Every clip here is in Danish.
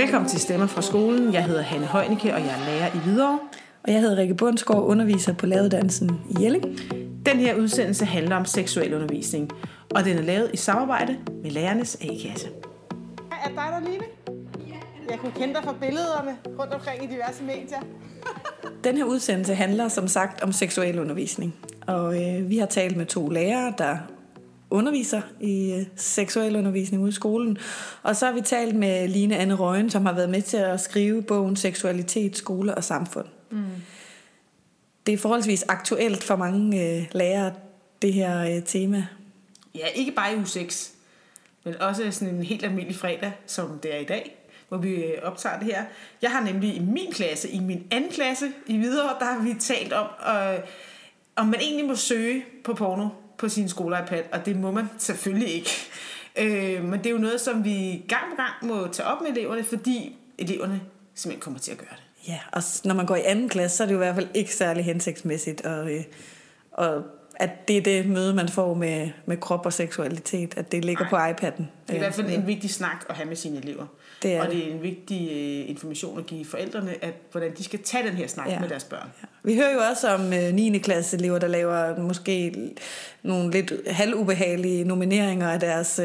Velkommen til Stemmer fra skolen. Jeg hedder Hanne Højnike, og jeg er lærer i Hvidovre. Og jeg hedder Rikke Bundsgaard, underviser på lavedansen i Jelling. Den her udsendelse handler om seksuel undervisning, og den er lavet i samarbejde med Lærernes A-kasse. Er dig der, Line? Jeg kunne kende dig fra billederne rundt omkring i diverse medier. Den her udsendelse handler som sagt om seksuel undervisning. Og øh, vi har talt med to lærere, der underviser i øh, seksuel undervisning ude i skolen. Og så har vi talt med Line Anne Røgen, som har været med til at skrive bogen Seksualitet, skole og samfund. Mm. Det er forholdsvis aktuelt for mange øh, lærere, det her øh, tema. Ja, ikke bare i u 6, men også sådan en helt almindelig fredag, som det er i dag hvor vi øh, optager det her. Jeg har nemlig i min klasse, i min anden klasse i videre, der har vi talt om, øh, om man egentlig må søge på porno på sin skole-iPad, og det må man selvfølgelig ikke. Øh, men det er jo noget, som vi gang på gang må tage op med eleverne, fordi eleverne simpelthen kommer til at gøre det. Ja, og når man går i anden klasse, så er det jo i hvert fald ikke særlig hensigtsmæssigt at, øh, at at det er det møde, man får med, med krop og seksualitet, at det ligger Nej. på iPad'en. Det er i hvert fald en vigtig snak at have med sine elever. Det er og det er en vigtig uh, information at give forældrene, at hvordan de skal tage den her snak ja. med deres børn. Ja. Vi hører jo også om uh, øh, 9. klasse elever, der laver måske nogle lidt halvubehagelige nomineringer af deres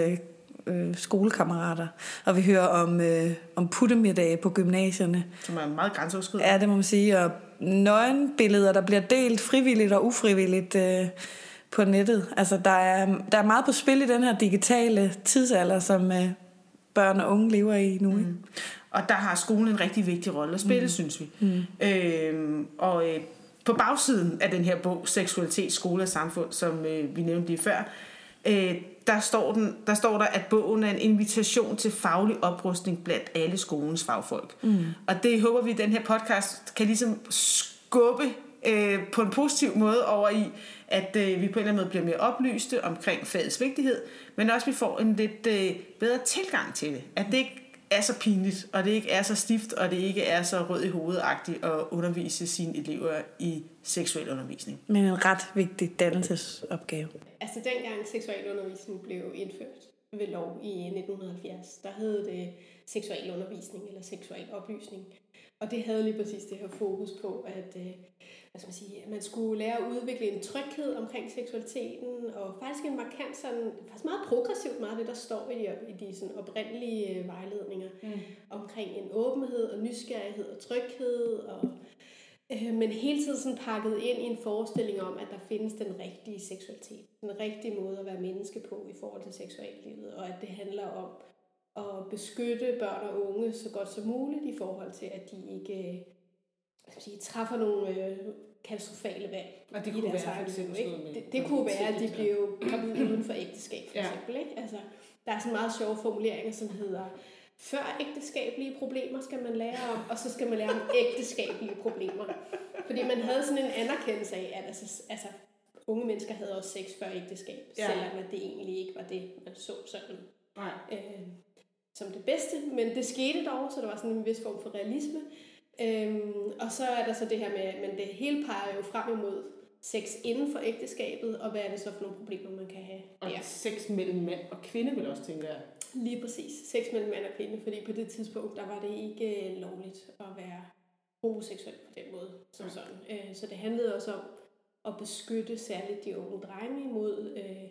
uh, skolekammerater. Og vi hører om, uh, om puttemiddag på gymnasierne. Som er meget grænseoverskridende. Ja, det må man sige. Og nøgenbilleder, der bliver delt frivilligt og ufrivilligt øh, på nettet. Altså, der er, der er meget på spil i den her digitale tidsalder, som øh, børn og unge lever i nu. Mm. Og der har skolen en rigtig vigtig rolle at spille, mm. synes vi. Mm. Øhm, og øh, på bagsiden af den her bog, Seksualitet, Skole og Samfund, som øh, vi nævnte lige før, øh, der, står den, der står der, at bogen er en invitation til faglig oprustning blandt alle skolens fagfolk. Mm. Og det håber vi, at den her podcast kan ligesom skubbe øh, på en positiv måde over i, at øh, vi på en eller anden måde bliver mere oplyste omkring fagets vigtighed, men også at vi får en lidt øh, bedre tilgang til det. At det ikke er så pinligt, og det ikke er så stift, og det ikke er så rød i hovedagtigt at undervise sine elever i seksuel undervisning. Men en ret vigtig dannelsesopgave. Altså dengang seksuel undervisning blev indført ved lov i 1970, der hed det seksuel undervisning eller seksuel oplysning. Og det havde lige præcis det her fokus på, at øh, hvad skal man, sige, at man skulle lære at udvikle en tryghed omkring seksualiteten, og faktisk en markant sådan, faktisk meget progressivt meget det, der står i, i de sådan oprindelige øh, vejledninger, mm. omkring en åbenhed og nysgerrighed og tryghed, og, øh, men hele tiden sådan pakket ind i en forestilling om, at der findes den rigtige seksualitet, den rigtige måde at være menneske på i forhold til seksuallivet, og at det handler om at beskytte børn og unge så godt som muligt i forhold til, at de ikke skal sige, træffer nogle øh, katastrofale valg og det kunne i deres være, liv. Ikke? Det, det kunne være, at de blev gravid uden for ægteskab, for ja. eksempel. Ikke? Altså, der er sådan meget sjove formuleringer, som hedder, før ægteskabelige problemer skal man lære om, og så skal man lære om ægteskabelige problemer. Fordi man havde sådan en anerkendelse af, at altså, altså, unge mennesker havde også sex før ægteskab, ja. selvom at det egentlig ikke var det, man så sådan. Nej. Øh, som det bedste, men det skete dog, så der var sådan en vis form for realisme. Øhm, og så er der så det her med, men det hele peger jo frem imod sex inden for ægteskabet, og hvad er det så for nogle problemer, man kan have Og der. sex mellem mand og kvinde, vil også tænke jeg. Lige præcis. Sex mellem mand og kvinde, fordi på det tidspunkt, der var det ikke øh, lovligt at være homoseksuel på den måde, som sådan. Øh, så det handlede også om at beskytte særligt de unge drenge imod øh,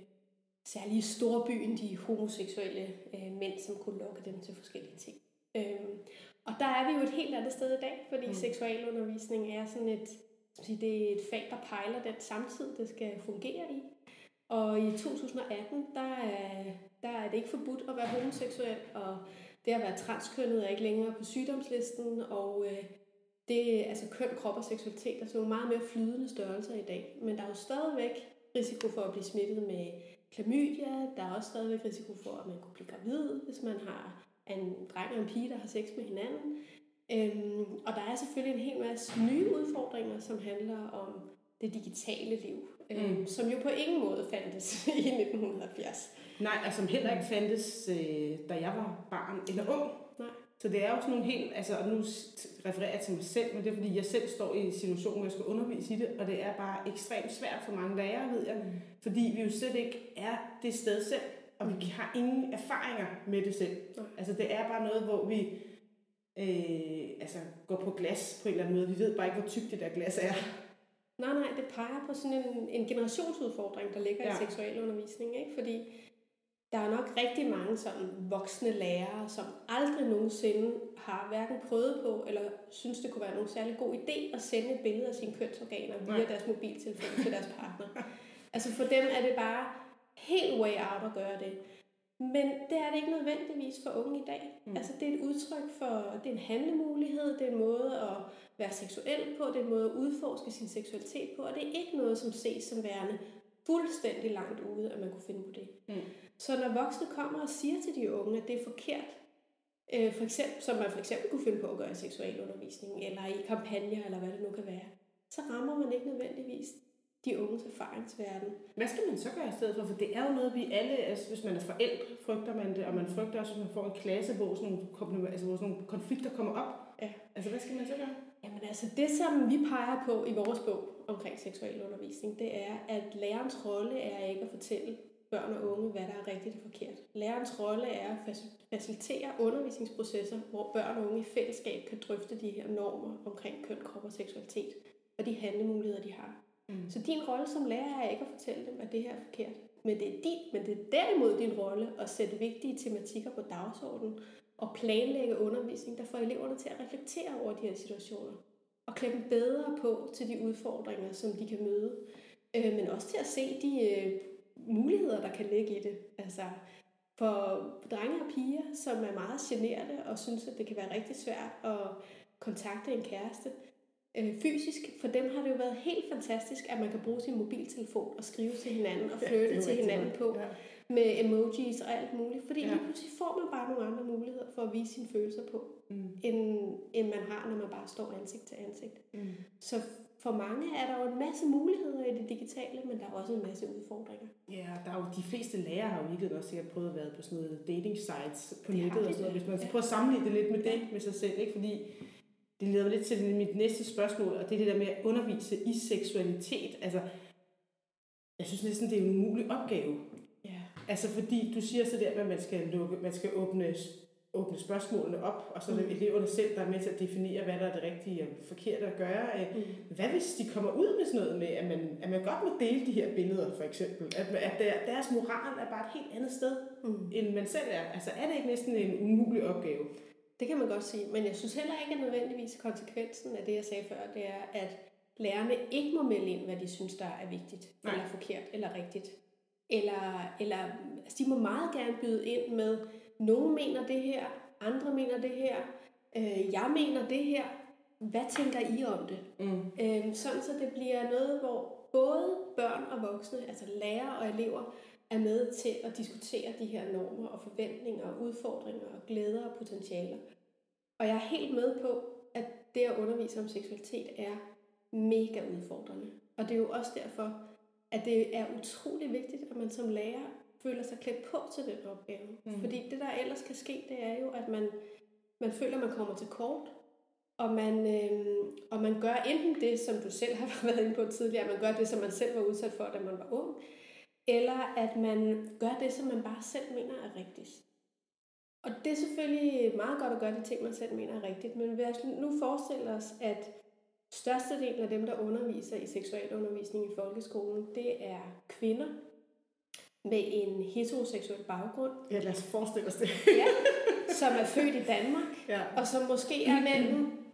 særligt i storbyen, de homoseksuelle øh, mænd, som kunne lokke dem til forskellige ting. Øhm, og der er vi jo et helt andet sted i dag, fordi mm. seksualundervisning er sådan et, sige, det er et fag, der pejler den samtid, det skal fungere i. Og i 2018, der er, der er det ikke forbudt at være homoseksuel, og det at være transkønnet er ikke længere på sygdomslisten, og øh, det, altså køn, krop og seksualitet er sådan meget mere flydende størrelser i dag. Men der er jo stadigvæk risiko for at blive smittet med klamydia, der er også stadigvæk risiko for, at man kunne blive gravid, hvis man har en dreng og en pige, der har sex med hinanden. Øhm, og der er selvfølgelig en hel masse nye udfordringer, som handler om det digitale liv, øhm, mm. som jo på ingen måde fandtes i 1970. Nej, og som heller ikke fandtes, øh, da jeg var barn eller ung. Nej. Så det er jo sådan nogle helt, altså og nu refererer jeg til mig selv, men det er fordi, jeg selv står i en situation, hvor jeg skal undervise i det, og det er bare ekstremt svært for mange lærere, ved jeg, mm. fordi vi jo slet ikke er det sted selv og vi har ingen erfaringer med det selv. Altså det er bare noget, hvor vi øh, altså går på glas på en eller anden måde. Vi ved bare ikke, hvor tykt det der glas er. Nej, nej, det peger på sådan en, en generationsudfordring, der ligger ja. i seksualundervisning, ikke? Fordi der er nok rigtig mange sådan voksne lærere, som aldrig nogensinde har hverken prøvet på, eller synes, det kunne være nogen særlig god idé at sende et billede af sine kønsorganer via Nej. deres mobiltelefon til deres partner. Altså for dem er det bare helt way out at gøre det. Men det er det ikke nødvendigvis for unge i dag. Mm. Altså det er et udtryk for, det er en handlemulighed, det er en måde at være seksuel på, det er en måde at udforske sin seksualitet på, og det er ikke noget, som ses som værende fuldstændig langt ude, at man kunne finde på det. Mm. Så når voksne kommer og siger til de unge, at det er forkert, øh, for eksempel, som man for eksempel kunne finde på at gøre i seksualundervisning, eller i kampagner, eller hvad det nu kan være, så rammer man ikke nødvendigvis de unges erfaringsverden. Hvad skal man så gøre i stedet for? For det er jo noget, vi alle, altså hvis man er forældre, frygter man det, og man frygter også, at man får en klasse, hvor sådan nogle, altså, hvor sådan nogle konflikter kommer op. Ja. Altså hvad skal man så gøre? Jamen altså, det som vi peger på i vores bog omkring seksuel undervisning, det er, at lærerens rolle er ikke at fortælle børn og unge, hvad der er rigtigt og forkert. Lærerens rolle er at facilitere undervisningsprocesser, hvor børn og unge i fællesskab kan drøfte de her normer omkring køn, krop og seksualitet, og de handlemuligheder, de har. Mm. Så din rolle som lærer er ikke at fortælle dem, at det her er forkert. Men det er, din, men det er derimod din rolle at sætte vigtige tematikker på dagsordenen og planlægge undervisning, der får eleverne til at reflektere over de her situationer og klæde dem bedre på til de udfordringer, som de kan møde. Øh, men også til at se de øh, muligheder, der kan ligge i det. Altså, for drenge og piger, som er meget generede og synes, at det kan være rigtig svært at kontakte en kæreste, øh, fysisk, for dem har det jo været helt fantastisk, at man kan bruge sin mobiltelefon og skrive til hinanden og flytte ja, til hinanden på ja. med emojis og alt muligt. Fordi ja. lige pludselig får man bare nogle andre muligheder for at vise sine følelser på, mm. end, end man har, når man bare står ansigt til ansigt. Mm. Så for mange er der jo en masse muligheder i det digitale, men der er også en masse udfordringer. Ja, der er jo de fleste lærere har jo ikke også sikkert prøvet at være på sådan noget dating sites på det nettet og sådan noget. Hvis man ja. prøver at sammenligne det lidt med det med sig selv, ikke? Fordi det leder lidt til mit næste spørgsmål, og det er det der med at undervise i seksualitet. Altså, jeg synes næsten, det er en umulig opgave. Ja. Altså, fordi du siger så der, at man skal, lukke, man skal åbne, åbne spørgsmålene op, og så er det mm. eleverne selv, der er med til at definere, hvad der er det rigtige og forkerte at gøre. Mm. Hvad hvis de kommer ud med sådan noget med, at man, at man godt må dele de her billeder, for eksempel? At, at der, deres moral er bare et helt andet sted, mm. end man selv er. Altså, er det ikke næsten en umulig opgave? Det kan man godt sige, men jeg synes heller ikke, at nødvendigvis konsekvensen af det, jeg sagde før, det er, at lærerne ikke må melde ind, hvad de synes, der er vigtigt, Nej. eller forkert, eller rigtigt. Eller, eller altså, de må meget gerne byde ind med, nogen mener det her, andre mener det her, øh, jeg mener det her, hvad tænker I om det? Mm. Øh, sådan så det bliver noget, hvor både børn og voksne, altså lærere og elever, er med til at diskutere de her normer og forventninger og udfordringer og glæder og potentialer. Og jeg er helt med på, at det at undervise om seksualitet er mega udfordrende. Og det er jo også derfor, at det er utrolig vigtigt, at man som lærer føler sig klædt på til den opgave. Mm. Fordi det, der ellers kan ske, det er jo, at man, man føler, at man kommer til kort, og man, øh, og man gør enten det, som du selv har været inde på tidligere, man gør det, som man selv var udsat for, da man var ung, eller at man gør det, som man bare selv mener er rigtigt. Og det er selvfølgelig meget godt at gøre de ting, man selv mener er rigtigt, men hvis nu forestiller os, at størstedelen af dem, der underviser i seksualundervisning i folkeskolen, det er kvinder med en heteroseksuel baggrund. Ja, lad os forestille os det. ja, som er født i Danmark, ja. og som måske er mellem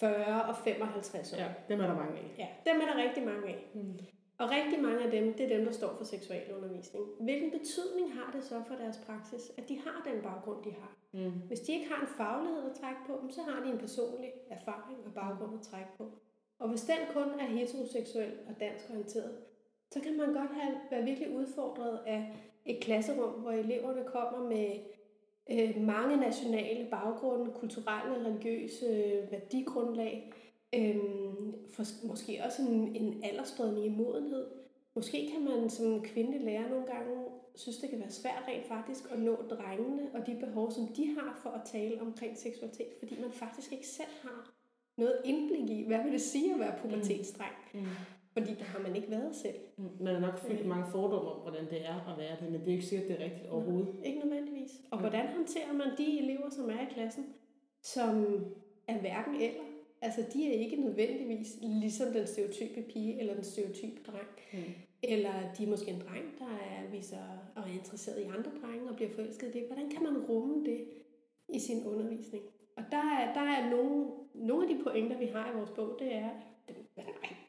40 og 55 år. Ja, dem er der mange af. Ja, dem er der rigtig mange af. Mm. Og rigtig mange af dem, det er dem, der står for seksualundervisning. Hvilken betydning har det så for deres praksis, at de har den baggrund, de har? Mm. Hvis de ikke har en faglighed at trække på, så har de en personlig erfaring og baggrund at trække på. Og hvis den kun er heteroseksuel og dansk orienteret, så kan man godt have, være virkelig udfordret af et klasserum, hvor eleverne kommer med øh, mange nationale baggrunde, kulturelle, religiøse øh, værdigrundlag, Øhm, for, måske også en, en aldersspredning i modenhed. Måske kan man som kvindelig lærer nogle gange synes, det kan være svært rent faktisk at nå drengene og de behov, som de har for at tale omkring seksualitet, fordi man faktisk ikke selv har noget indblik i, hvad vil det sige at være pubertetsdreng. Mm. Mm. Fordi der har man ikke været selv. Mm. Man har nok fyldt øh. mange fordomme om, hvordan det er at være det, men det er ikke sikkert, det er rigtigt overhovedet. Ikke nødvendigvis. Og hvordan håndterer man de elever, som er i klassen, som er hverken eller. Altså, de er ikke nødvendigvis ligesom den stereotype pige eller den stereotype dreng. Mm. Eller de er måske en dreng, der er, viser og er interesseret i andre drenge og bliver forelsket i det. Hvordan kan man rumme det i sin undervisning? Og der er, der er nogle, nogle af de pointer, vi har i vores bog, det er, den, nej,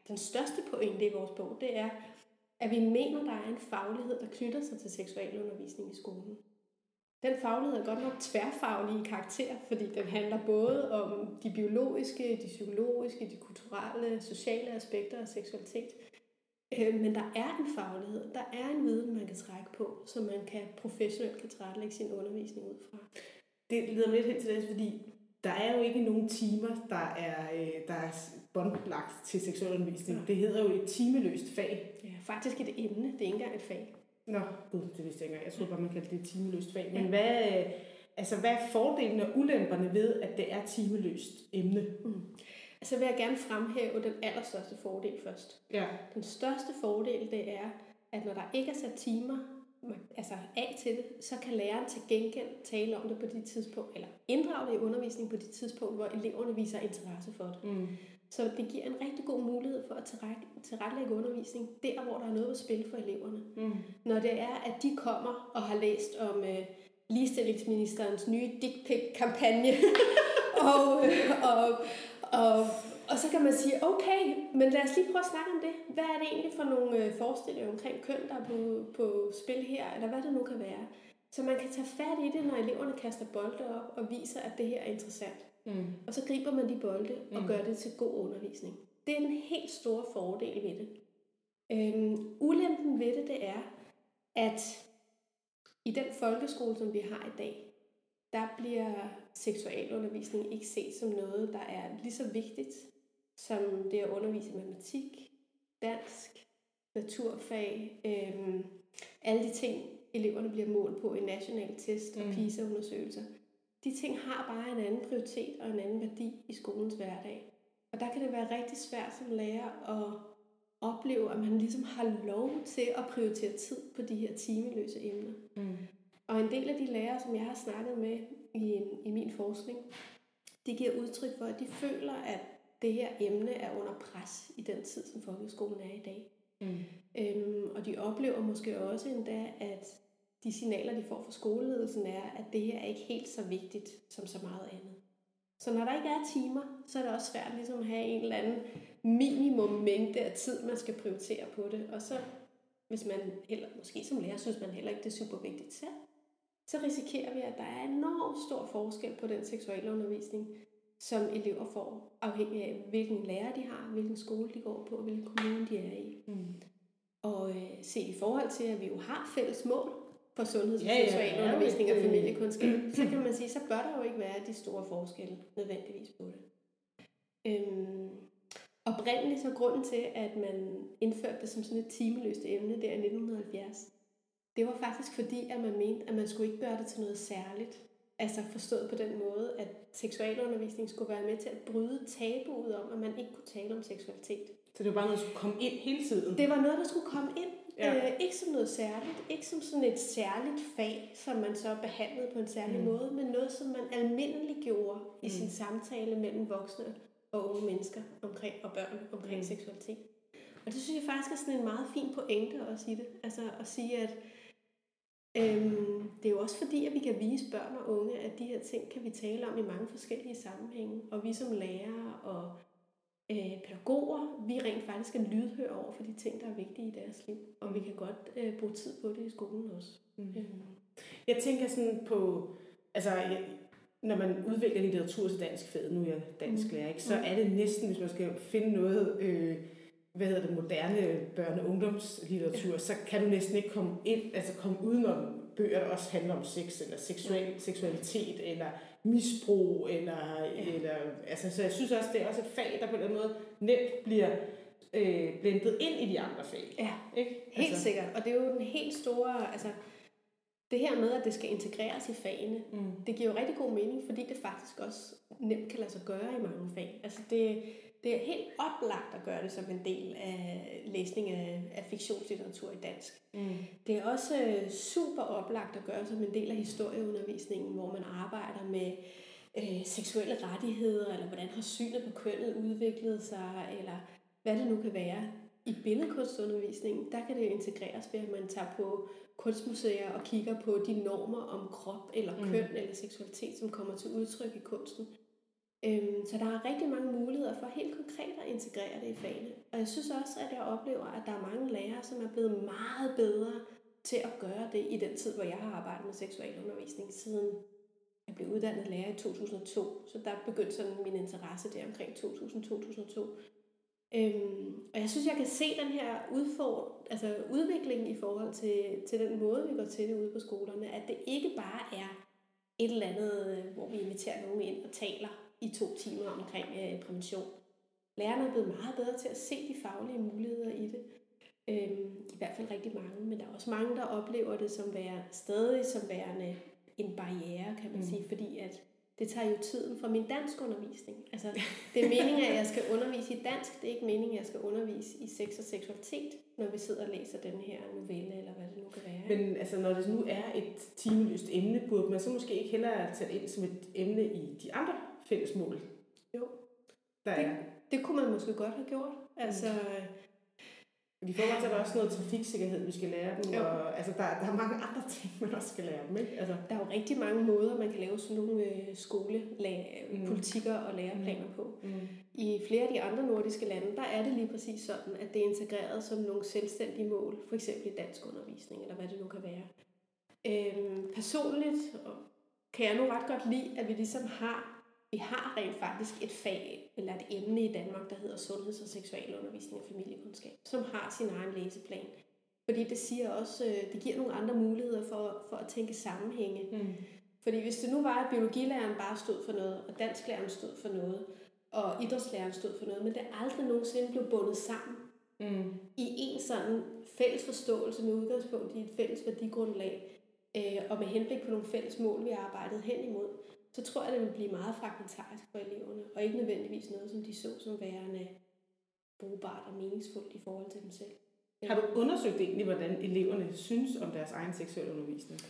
den største pointe i vores bog, det er, at vi mener, der er en faglighed, der knytter sig til seksualundervisning i skolen. Den faglighed er godt nok tværfaglig i karakter, fordi den handler både om de biologiske, de psykologiske, de kulturelle, sociale aspekter af seksualitet. Øh, men der er en faglighed, der er en viden, man kan trække på, som man kan professionelt kan tilrettelægge sin undervisning ud fra. Det leder lidt hen til det, fordi der er jo ikke nogen timer, der er, øh, der er båndlagt til seksualundervisning. Ja. Det hedder jo et timeløst fag. Ja, faktisk et emne, det er ikke engang et fag. Nå, gud, det vidste jeg ikke Jeg troede bare, man kaldte det et timeløst fag. Men hvad, altså, hvad er fordelene og ulemperne ved, at det er timeløst emne? Mm. Altså vil jeg gerne fremhæve den allerstørste fordel først. Ja. Den største fordel, det er, at når der ikke er sat timer altså af til det, så kan læreren til gengæld tale om det på de tidspunkt, eller inddrage det i undervisning på de tidspunkt, hvor eleverne viser interesse for det. Mm. Så det giver en rigtig god mulighed for at tilrettelægge undervisning der, hvor der er noget på spil for eleverne. Mm. Når det er, at de kommer og har læst om øh, ligestillingsministerens nye dick pic-kampagne, og, øh, og, og, og så kan man sige, okay, men lad os lige prøve at snakke om det. Hvad er det egentlig for nogle øh, forestillinger omkring køn, der er på, på spil her, eller hvad det nu kan være. Så man kan tage fat i det, når eleverne kaster bolde op og viser, at det her er interessant. Mm. Og så griber man de bolde og mm. gør det til god undervisning. Det er en helt stor fordel ved det. Øhm, ulempen ved det, det er, at i den folkeskole, som vi har i dag, der bliver seksualundervisning ikke set som noget, der er lige så vigtigt som det at undervise i matematik, dansk, naturfag, øhm, alle de ting, eleverne bliver målt på i nationale test og mm. PISA-undersøgelser. De ting har bare en anden prioritet og en anden værdi i skolens hverdag. Og der kan det være rigtig svært som lærer at opleve, at man ligesom har lov til at prioritere tid på de her timeløse emner. Mm. Og en del af de lærere, som jeg har snakket med i, i min forskning, de giver udtryk for, at de føler, at det her emne er under pres i den tid, som folkeskolen er i dag. Mm. Øhm, og de oplever måske også endda, at de signaler, de får fra skoleledelsen, er, at det her er ikke helt så vigtigt som så meget andet. Så når der ikke er timer, så er det også svært ligesom at have en eller anden minimum mængde af tid, man skal prioritere på det. Og så, hvis man heller, måske som lærer, synes man heller ikke, det er super vigtigt selv, så risikerer vi, at der er enormt stor forskel på den seksuelle undervisning, som elever får, afhængig af, hvilken lærer de har, hvilken skole de går på, og hvilken kommune de er i. Mm. Og øh, set i forhold til, at vi jo har fælles mål for sundheds- og ja, seksuel undervisning og familiekundskab, så kan man sige, så bør der jo ikke være de store forskelle nødvendigvis på det. Øhm, oprindeligt så grunden til, at man indførte det som sådan et timeløst emne der i 1970, det var faktisk fordi, at man mente, at man skulle ikke gøre det til noget særligt. Altså forstået på den måde, at seksualundervisning skulle være med til at bryde tabuet om, at man ikke kunne tale om seksualitet. Så det var bare noget, der skulle komme ind hele tiden? Det var noget, der skulle komme ind. Ja. Øh, ikke som noget særligt, ikke som sådan et særligt fag, som man så behandlede på en særlig mm. måde, men noget, som man almindeligt gjorde i mm. sin samtale mellem voksne og unge mennesker omkring, og børn omkring mm. seksualitet. Og det synes jeg faktisk er sådan en meget fin pointe også i det. Altså at sige, at øhm, det er jo også fordi, at vi kan vise børn og unge, at de her ting kan vi tale om i mange forskellige sammenhænge. Og vi som lærere og øh, pædagoger, vi rent faktisk er lydhøre over for de ting, der er vigtige i deres liv. Og vi kan godt øh, bruge tid på det i skolen også. Mm. Øh. Jeg tænker sådan på, altså jeg, når man udvikler litteratur til dansk fag, nu er jeg dansk mm. lærer, ikke, så mm. er det næsten, hvis man skal finde noget, øh, hvad hedder det, moderne børne- og ungdomslitteratur, ja. så kan du næsten ikke komme ind, altså komme udenom bøger, der også handler om sex, eller seksuel, seksualitet, eller misbrug, eller, ja. eller altså, så jeg synes også, det er også et fag, der på den måde nemt bliver øh, blendet ind i de andre fag. Ja, ikke? helt altså. sikkert. Og det er jo den helt store, altså det her med, at det skal integreres i fagene, mm. det giver jo rigtig god mening, fordi det faktisk også nemt kan lade sig gøre i mange fag. Altså det, det er helt oplagt at gøre det som en del af læsning af, af fiktionslitteratur i dansk. Mm. Det er også super oplagt at gøre som en del af historieundervisningen, hvor man arbejder med øh, seksuelle rettigheder, eller hvordan har synet på kønnet udviklet sig, eller hvad det nu kan være. I billedkunstundervisningen, der kan det integreres ved, at man tager på kunstmuseer og kigger på de normer om krop eller mm. køn mm. eller seksualitet, som kommer til udtryk i kunsten. Øhm, så der er rigtig mange muligheder for helt konkret at integrere det i fagene. Og jeg synes også, at jeg oplever, at der er mange lærere, som er blevet meget bedre til at gøre det i den tid, hvor jeg har arbejdet med seksualundervisning siden jeg blev uddannet lærer i 2002. Så der begyndte sådan min interesse der omkring 2000-2002. Øhm, og jeg synes, jeg kan se den her udfordring, altså udvikling i forhold til, til den måde, vi går til det ude på skolerne, at det ikke bare er et eller andet, hvor vi inviterer nogen ind og taler i to timer omkring øh, prævention. Lærerne er blevet meget bedre til at se de faglige muligheder i det. Øhm, I hvert fald rigtig mange, men der er også mange, der oplever det som være, stadig som værende en barriere, kan man mm. sige, fordi at det tager jo tiden fra min dansk undervisning. Altså, det er meningen, at jeg skal undervise i dansk, det er ikke meningen, at jeg skal undervise i sex og seksualitet, når vi sidder og læser den her novelle, eller hvad det nu kan være. Men altså, når det nu er et timeløst emne, burde man så måske ikke hellere tage ind som et emne i de andre fælles mål? Jo. Der er. Det, det kunne man måske godt have gjort. Altså, mm. I forhold til, at der er også noget trafiksikkerhed, vi skal lære dem, jo. og altså, der, der er mange andre ting, man også skal lære dem. Ikke? Altså. Der er jo rigtig mange måder, man kan lave sådan nogle øh, skolepolitikker mm. og læreplaner mm. på. Mm. I flere af de andre nordiske lande, der er det lige præcis sådan, at det er integreret som nogle selvstændige mål, for eksempel i dansk undervisning, eller hvad det nu kan være. Øhm, personligt kan jeg nu ret godt lide, at vi ligesom har vi har rent faktisk et fag eller et emne i Danmark, der hedder Sundheds- og Seksualundervisning og Familiekundskab, som har sin egen læseplan. Fordi det siger også, øh, det giver nogle andre muligheder for, for at tænke sammenhænge. Mm. Fordi hvis det nu var, at biologilæreren bare stod for noget, og dansklæreren stod for noget, og idrætslæreren stod for noget, men det aldrig nogensinde blev bundet sammen mm. i en sådan fælles forståelse med udgangspunkt i et fælles værdigrundlag, øh, og med henblik på nogle fælles mål, vi har arbejdet hen imod, så tror jeg, det vil blive meget fragmentarisk for eleverne, og ikke nødvendigvis noget, som de så som værende brugbart og meningsfuldt i forhold til dem selv. Har du undersøgt egentlig, hvordan eleverne synes om deres egen seksuelle undervisning?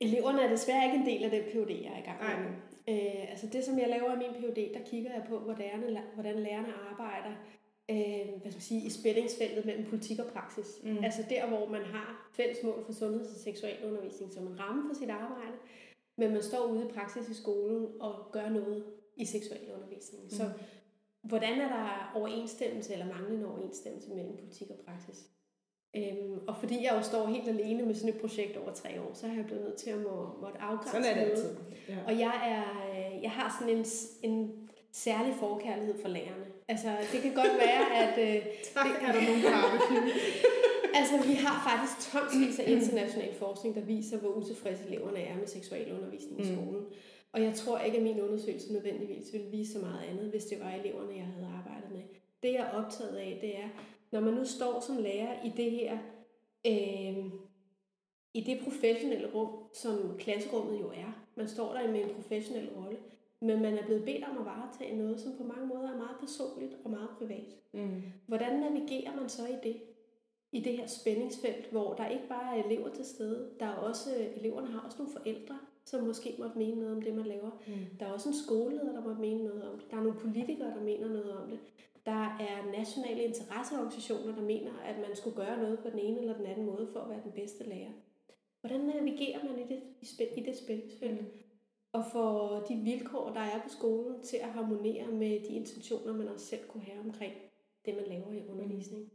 Eleverne er desværre ikke en del af den PhD, jeg er i gang med. Øh, altså det, som jeg laver i min PhD, der kigger jeg på, hvordan, hvordan lærerne arbejder øh, hvad skal man sige, i spændingsfeltet mellem politik og praksis. Mm. Altså der, hvor man har fælles mål for sundheds- og seksualundervisning som en ramme for sit arbejde, men man står ude i praksis i skolen og gør noget i seksualundervisningen. Mm. Så hvordan er der overensstemmelse eller manglende overensstemmelse mellem politik og praksis? Øhm, og fordi jeg jo står helt alene med sådan et projekt over tre år, så har jeg blevet nødt til at må, måtte afgrænse sådan er det altid. Ja. Og jeg, er, øh, jeg har sådan en, en særlig forkærlighed for lærerne. Altså, det kan godt være, at... Øh, tak, det, er der nogen barbecue. Altså, vi har faktisk tonsvis af international forskning, der viser, hvor utilfredse eleverne er med seksualundervisning i mm. skolen. Og jeg tror ikke, at min undersøgelse nødvendigvis ville vise så meget andet, hvis det var eleverne, jeg havde arbejdet med. Det, jeg er optaget af, det er, når man nu står som lærer i det her, øh, i det professionelle rum, som klasserummet jo er. Man står der med en professionel rolle, men man er blevet bedt om at varetage noget, som på mange måder er meget personligt og meget privat. Mm. Hvordan navigerer man så i det? I det her spændingsfelt, hvor der ikke bare er elever til stede, der er også, eleverne har også nogle forældre, som måske måtte mene noget om det, man laver. Mm. Der er også en skoleleder, der måtte mene noget om det. Der er nogle politikere, der mener noget om det. Der er nationale interesseorganisationer, der mener, at man skulle gøre noget på den ene eller den anden måde for at være den bedste lærer. Hvordan navigerer man i det, i det spændingsfelt? Mm. Og få de vilkår, der er på skolen, til at harmonere med de intentioner, man også selv kunne have omkring det, man laver i undervisning. Mm.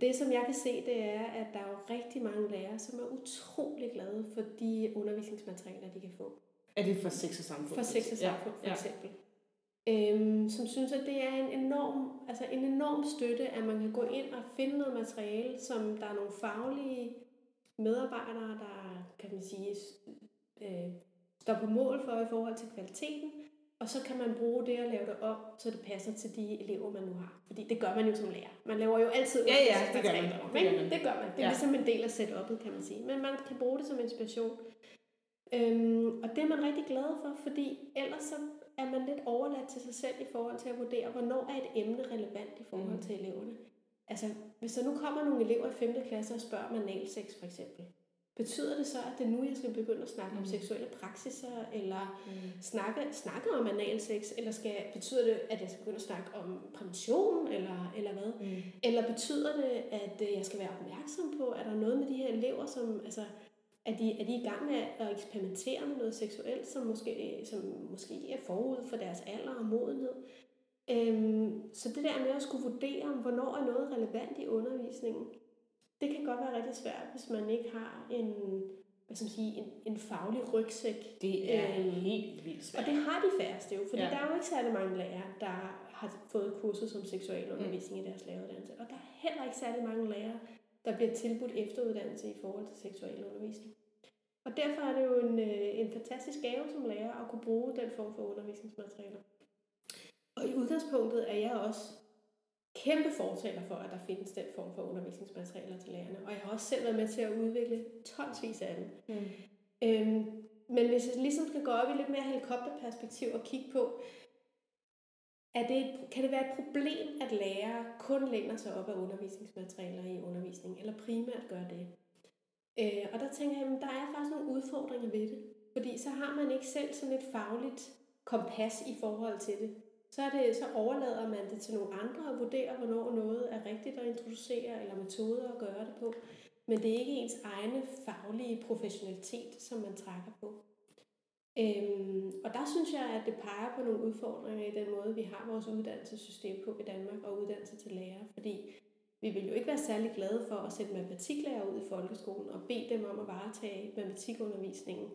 Det, som jeg kan se, det er, at der er jo rigtig mange lærere, som er utrolig glade for de undervisningsmaterialer, de kan få. Er det for sex og samfund? For sex og samfund, ja. for eksempel. Ja. Øhm, som synes, at det er en enorm, altså en enorm støtte, at man kan gå ind og finde noget materiale, som der er nogle faglige medarbejdere, der kan man sige, øh, står på mål for i forhold til kvaliteten, og så kan man bruge det og lave det op, så det passer til de elever, man nu har. Fordi det gør man jo som lærer. Man laver jo altid ja, ja, det gør, man. det gør man. Det gør man. Det er ja. ligesom en del af setup'et, kan man sige. Men man kan bruge det som inspiration. Øhm, og det er man rigtig glad for, fordi ellers så er man lidt overladt til sig selv i forhold til at vurdere, hvornår er et emne relevant i forhold mm. til eleverne. Altså, hvis der nu kommer nogle elever i 5. klasse og spørger om analsex for eksempel, betyder det så, at det er nu, jeg skal begynde at snakke mm. om seksuelle praksiser, eller mm. snakke, snakke om analsex, eller skal, betyder det, at jeg skal begynde at snakke om prævention, eller, eller hvad? Mm. Eller betyder det, at øh, jeg skal være opmærksom på, at der er noget med de her elever, som, altså, er de, er de i gang med at eksperimentere med noget seksuelt, som måske, som måske er forud for deres alder og modenhed? Øhm, så det der med at skulle vurdere, om hvornår er noget relevant i undervisningen, det kan godt være rigtig svært, hvis man ikke har en, hvad skal man sige, en, en faglig rygsæk. Det er øhm, helt vildt svært. Og det har de færreste jo, fordi ja. der er jo ikke særlig mange lærere, der har fået kursus som seksualundervisning mm. i deres læreruddannelse. Og der er heller ikke særlig mange lærere, der bliver tilbudt efteruddannelse i forhold til seksualundervisning. Og derfor er det jo en, øh, en fantastisk gave som lærer at kunne bruge den form for undervisningsmaterialer. Og i udgangspunktet er jeg også kæmpe fortaler for, at der findes den form for undervisningsmaterialer til lærerne. Og jeg har også selv været med til at udvikle tonsvis af dem. Mm. Øhm, men hvis jeg ligesom skal gå op i lidt mere helikopterperspektiv og kigge på, er det, kan det være et problem, at lærere kun læner sig op af undervisningsmaterialer i undervisning, eller primært gør det? Øh, og der tænker jeg, at der er faktisk nogle udfordringer ved det. Fordi så har man ikke selv sådan et fagligt kompas i forhold til det så, er det, så overlader man det til nogle andre at vurdere, hvornår noget er rigtigt at introducere, eller metoder at gøre det på. Men det er ikke ens egne faglige professionalitet, som man trækker på. Øhm, og der synes jeg, at det peger på nogle udfordringer i den måde, vi har vores uddannelsessystem på i Danmark og uddannelse til lærer. Fordi vi vil jo ikke være særlig glade for at sætte matematiklærer ud i folkeskolen og bede dem om at varetage matematikundervisningen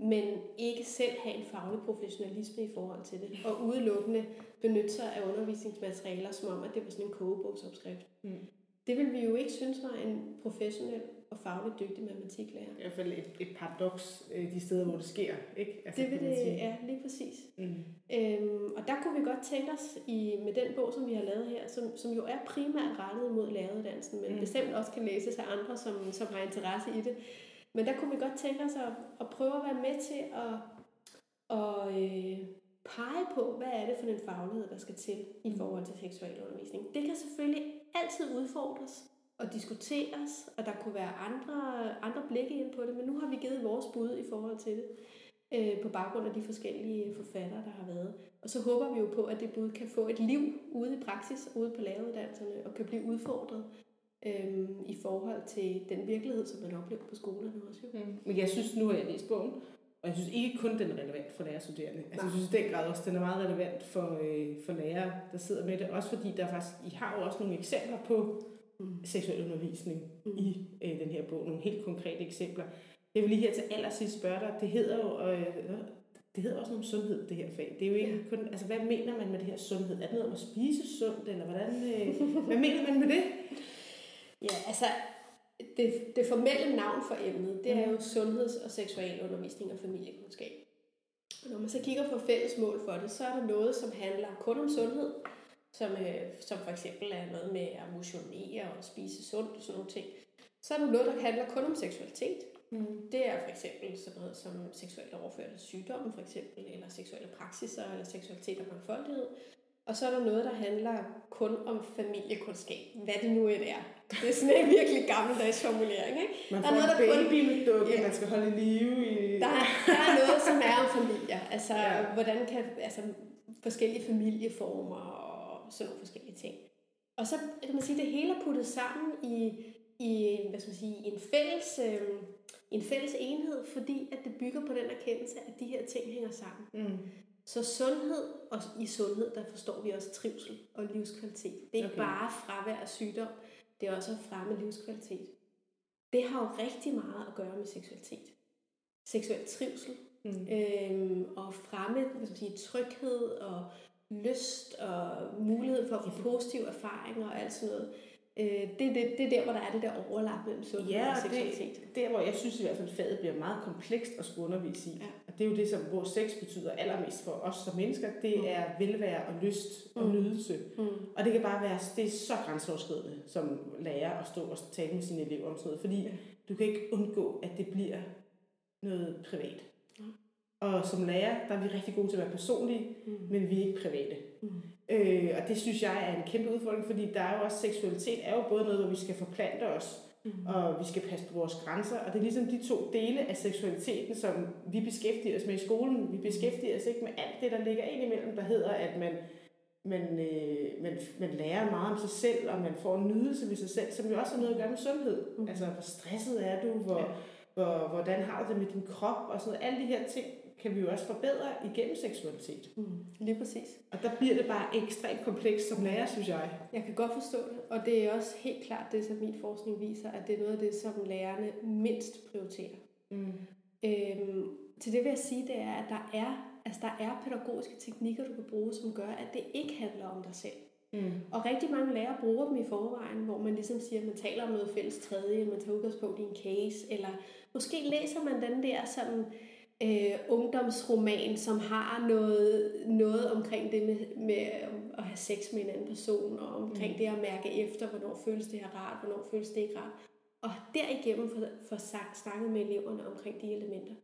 men ikke selv have en faglig professionalisme i forhold til det, og udelukkende benytte sig af undervisningsmaterialer, som om, at det var sådan en kogebogsopskrift. Mm. Det vil vi jo ikke synes var en professionel og fagligt dygtig matematiklærer. I hvert fald et, et paradoks øh, de steder, hvor det sker. Ikke? Altså, det vil det, ja, lige præcis. Mm. Øhm, og der kunne vi godt tænke os i, med den bog, som vi har lavet her, som, som jo er primært rettet mod læreruddannelsen, men mm. bestemt også kan læses af andre, som, som har interesse i det, men der kunne vi godt tænke os at, at prøve at være med til at, at øh, pege på, hvad er det for en faglighed, der skal til i mm. forhold til seksualundervisning. Det kan selvfølgelig altid udfordres og diskuteres, og der kunne være andre, andre blikke ind på det, men nu har vi givet vores bud i forhold til det, øh, på baggrund af de forskellige forfattere, der har været. Og så håber vi jo på, at det bud kan få et liv ude i praksis, ude på læreruddannelserne, og kan blive udfordret øhm, i forhold til den virkelighed, som man oplever på skolerne også. Jo. Mm. Men jeg synes, nu har jeg læst bogen, og jeg synes ikke kun, den er relevant for lærerstuderende. Altså, jeg synes i den grad også, den er meget relevant for, øh, for lærere, der sidder med det. Også fordi der faktisk, I har jo også nogle eksempler på mm. seksuel undervisning mm. i øh, den her bog. Nogle helt konkrete eksempler. Jeg vil lige her til allersidst spørge dig, det hedder jo, øh, det hedder også noget om sundhed, det her fag. Det er jo ikke ja. kun, altså hvad mener man med det her sundhed? Er det noget om at spise sundt, eller hvordan, øh, hvad mener man med det? Ja, altså det, det formelle navn for emnet, det er jo sundheds- og seksualundervisning og familiekundskab. Og når man så kigger på fælles mål for det, så er der noget, som handler kun om sundhed, som, øh, som for eksempel er noget med at motionere og spise sundt og sådan nogle ting. Så er der noget, der handler kun om seksualitet. Mm. Det er for eksempel sådan noget som seksuelt overførte sygdomme, for eksempel, eller seksuelle praksiser, eller seksualitet og mangfoldighed. Og så er der noget, der handler kun om familiekundskab. Hvad det nu er. Det er sådan en virkelig gammeldags formulering. Ikke? Man får der er noget, en baby kun... med dukke, ja. man skal holde i live i... Der er, der er noget, som er om familier. Altså, ja. hvordan kan altså, forskellige familieformer og sådan nogle forskellige ting. Og så kan man sige, at det hele er puttet sammen i, i, hvad skal man sige, en fælles, øh, en fælles enhed, fordi at det bygger på den erkendelse, at de her ting hænger sammen. Mm. Så sundhed, og i sundhed, der forstår vi også trivsel og livskvalitet. Det er ikke okay. bare fravær af sygdom, det er også at fremme livskvalitet. Det har jo rigtig meget at gøre med seksualitet. Seksuel trivsel, mm. øhm, og fremme hvad skal man sige, tryghed og lyst og mulighed for at få positive erfaringer og alt sådan noget. Øh, det, det, det er der, hvor der er det der overlap mellem sundhed ja, og seksualitet. Det, der, hvor jeg synes i hvert fald, faget bliver meget komplekst at skulle undervise i. Ja. Det er jo det, som hvor sex betyder allermest for os som mennesker. Det mm. er velvære og lyst og mm. nydelse. Mm. Og det kan bare være, det er så grænseoverskridende som lærer at stå og tale med sine elever om sådan noget. Fordi du kan ikke undgå, at det bliver noget privat. Ja. Og som lærer, der er vi rigtig gode til at være personlige, mm. men vi er ikke private. Mm. Øh, og det synes jeg er en kæmpe udfordring, fordi der er jo også seksualitet er jo både noget, hvor vi skal forplante os mm. og vi skal passe på vores grænser. Og det er ligesom de to dele af seksualiteten, som vi beskæftiger os med i skolen. Vi beskæftiger os ikke med alt det, der ligger ind imellem, der hedder, at man, man, øh, man, man lærer meget om sig selv, og man får en nydelse ved sig selv, som jo også har noget at gøre med sundhed. Mm. Altså, hvor stresset er du? Hvor, ja. hvor, hvordan har du det med din krop? Og sådan noget. Alle de her ting kan vi jo også forbedre igennem seksualitet. Mm. Lige præcis. Og der bliver det bare ekstremt komplekst som lærer, synes jeg. Jeg kan godt forstå det, og det er også helt klart det, som min forskning viser, at det er noget af det, som lærerne mindst prioriterer. Mm. Øhm, til det vil jeg sige, det er, at der er, altså der er pædagogiske teknikker, du kan bruge, som gør, at det ikke handler om dig selv. Mm. Og rigtig mange lærere bruger dem i forvejen, hvor man ligesom siger, at man taler om noget fælles tredje, man tager udgangspunkt i en case, eller måske læser man den der sådan øh, ungdomsroman, som har noget, noget omkring det med, med at have sex med en anden person, og omkring mm. det at mærke efter, hvornår føles det her rart, hvornår føles det ikke rart. Og derigennem få, få sagt, snakket med eleverne omkring de elementer.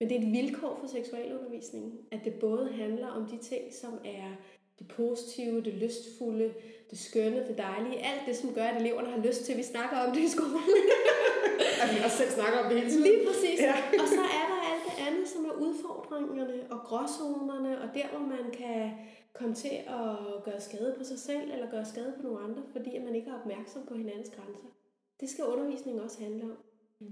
Men det er et vilkår for seksualundervisningen, at det både handler om de ting, som er det positive, det lystfulde, det skønne, det dejlige, alt det, som gør, at eleverne har lyst til, at vi snakker om det i skolen. at vi også selv snakker om det hele tiden. Lige præcis. Ja. og så er der alt det andet, som er udfordringerne og gråzonerne, og der, hvor man kan komme til at gøre skade på sig selv, eller gøre skade på nogle andre, fordi man ikke er opmærksom på hinandens grænser. Det skal undervisningen også handle om.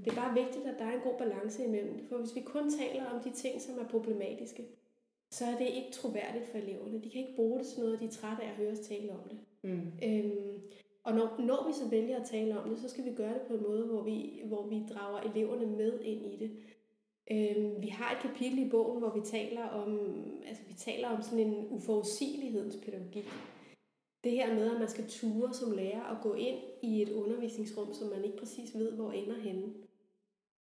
Det er bare vigtigt, at der er en god balance imellem det, for hvis vi kun taler om de ting, som er problematiske, så er det ikke troværdigt for eleverne. De kan ikke bruge det til noget, de er trætte af at høre os tale om det. Mm. Øhm, og når, når vi så vælger at tale om det, så skal vi gøre det på en måde, hvor vi, hvor vi drager eleverne med ind i det. Øhm, vi har et kapitel i bogen, hvor vi taler om, altså vi taler om sådan en uforudsigelighedens pædagogik. Det her med, at man skal ture som lærer og gå ind i et undervisningsrum, som man ikke præcis ved, hvor ender henne.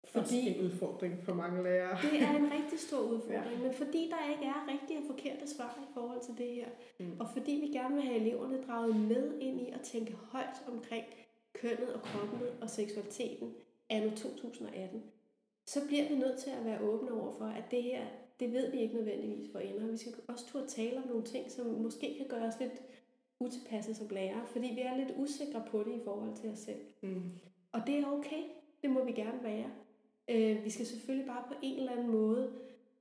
Fordi Også en udfordring for mange lærere. Det er en rigtig stor udfordring, ja. men fordi der ikke er rigtige og forkerte svar i forhold til det her, mm. og fordi vi gerne vil have eleverne draget med ind i at tænke højt omkring kønnet og kroppen og seksualiteten anno 2018, så bliver vi nødt til at være åbne over for, at det her, det ved vi ikke nødvendigvis for ender. Vi skal også turde tale om nogle ting, som måske kan gøre os lidt utilpasset som lærere, fordi vi er lidt usikre på det i forhold til os selv. Mm. Og det er okay. Det må vi gerne være. Øh, vi skal selvfølgelig bare på en eller anden måde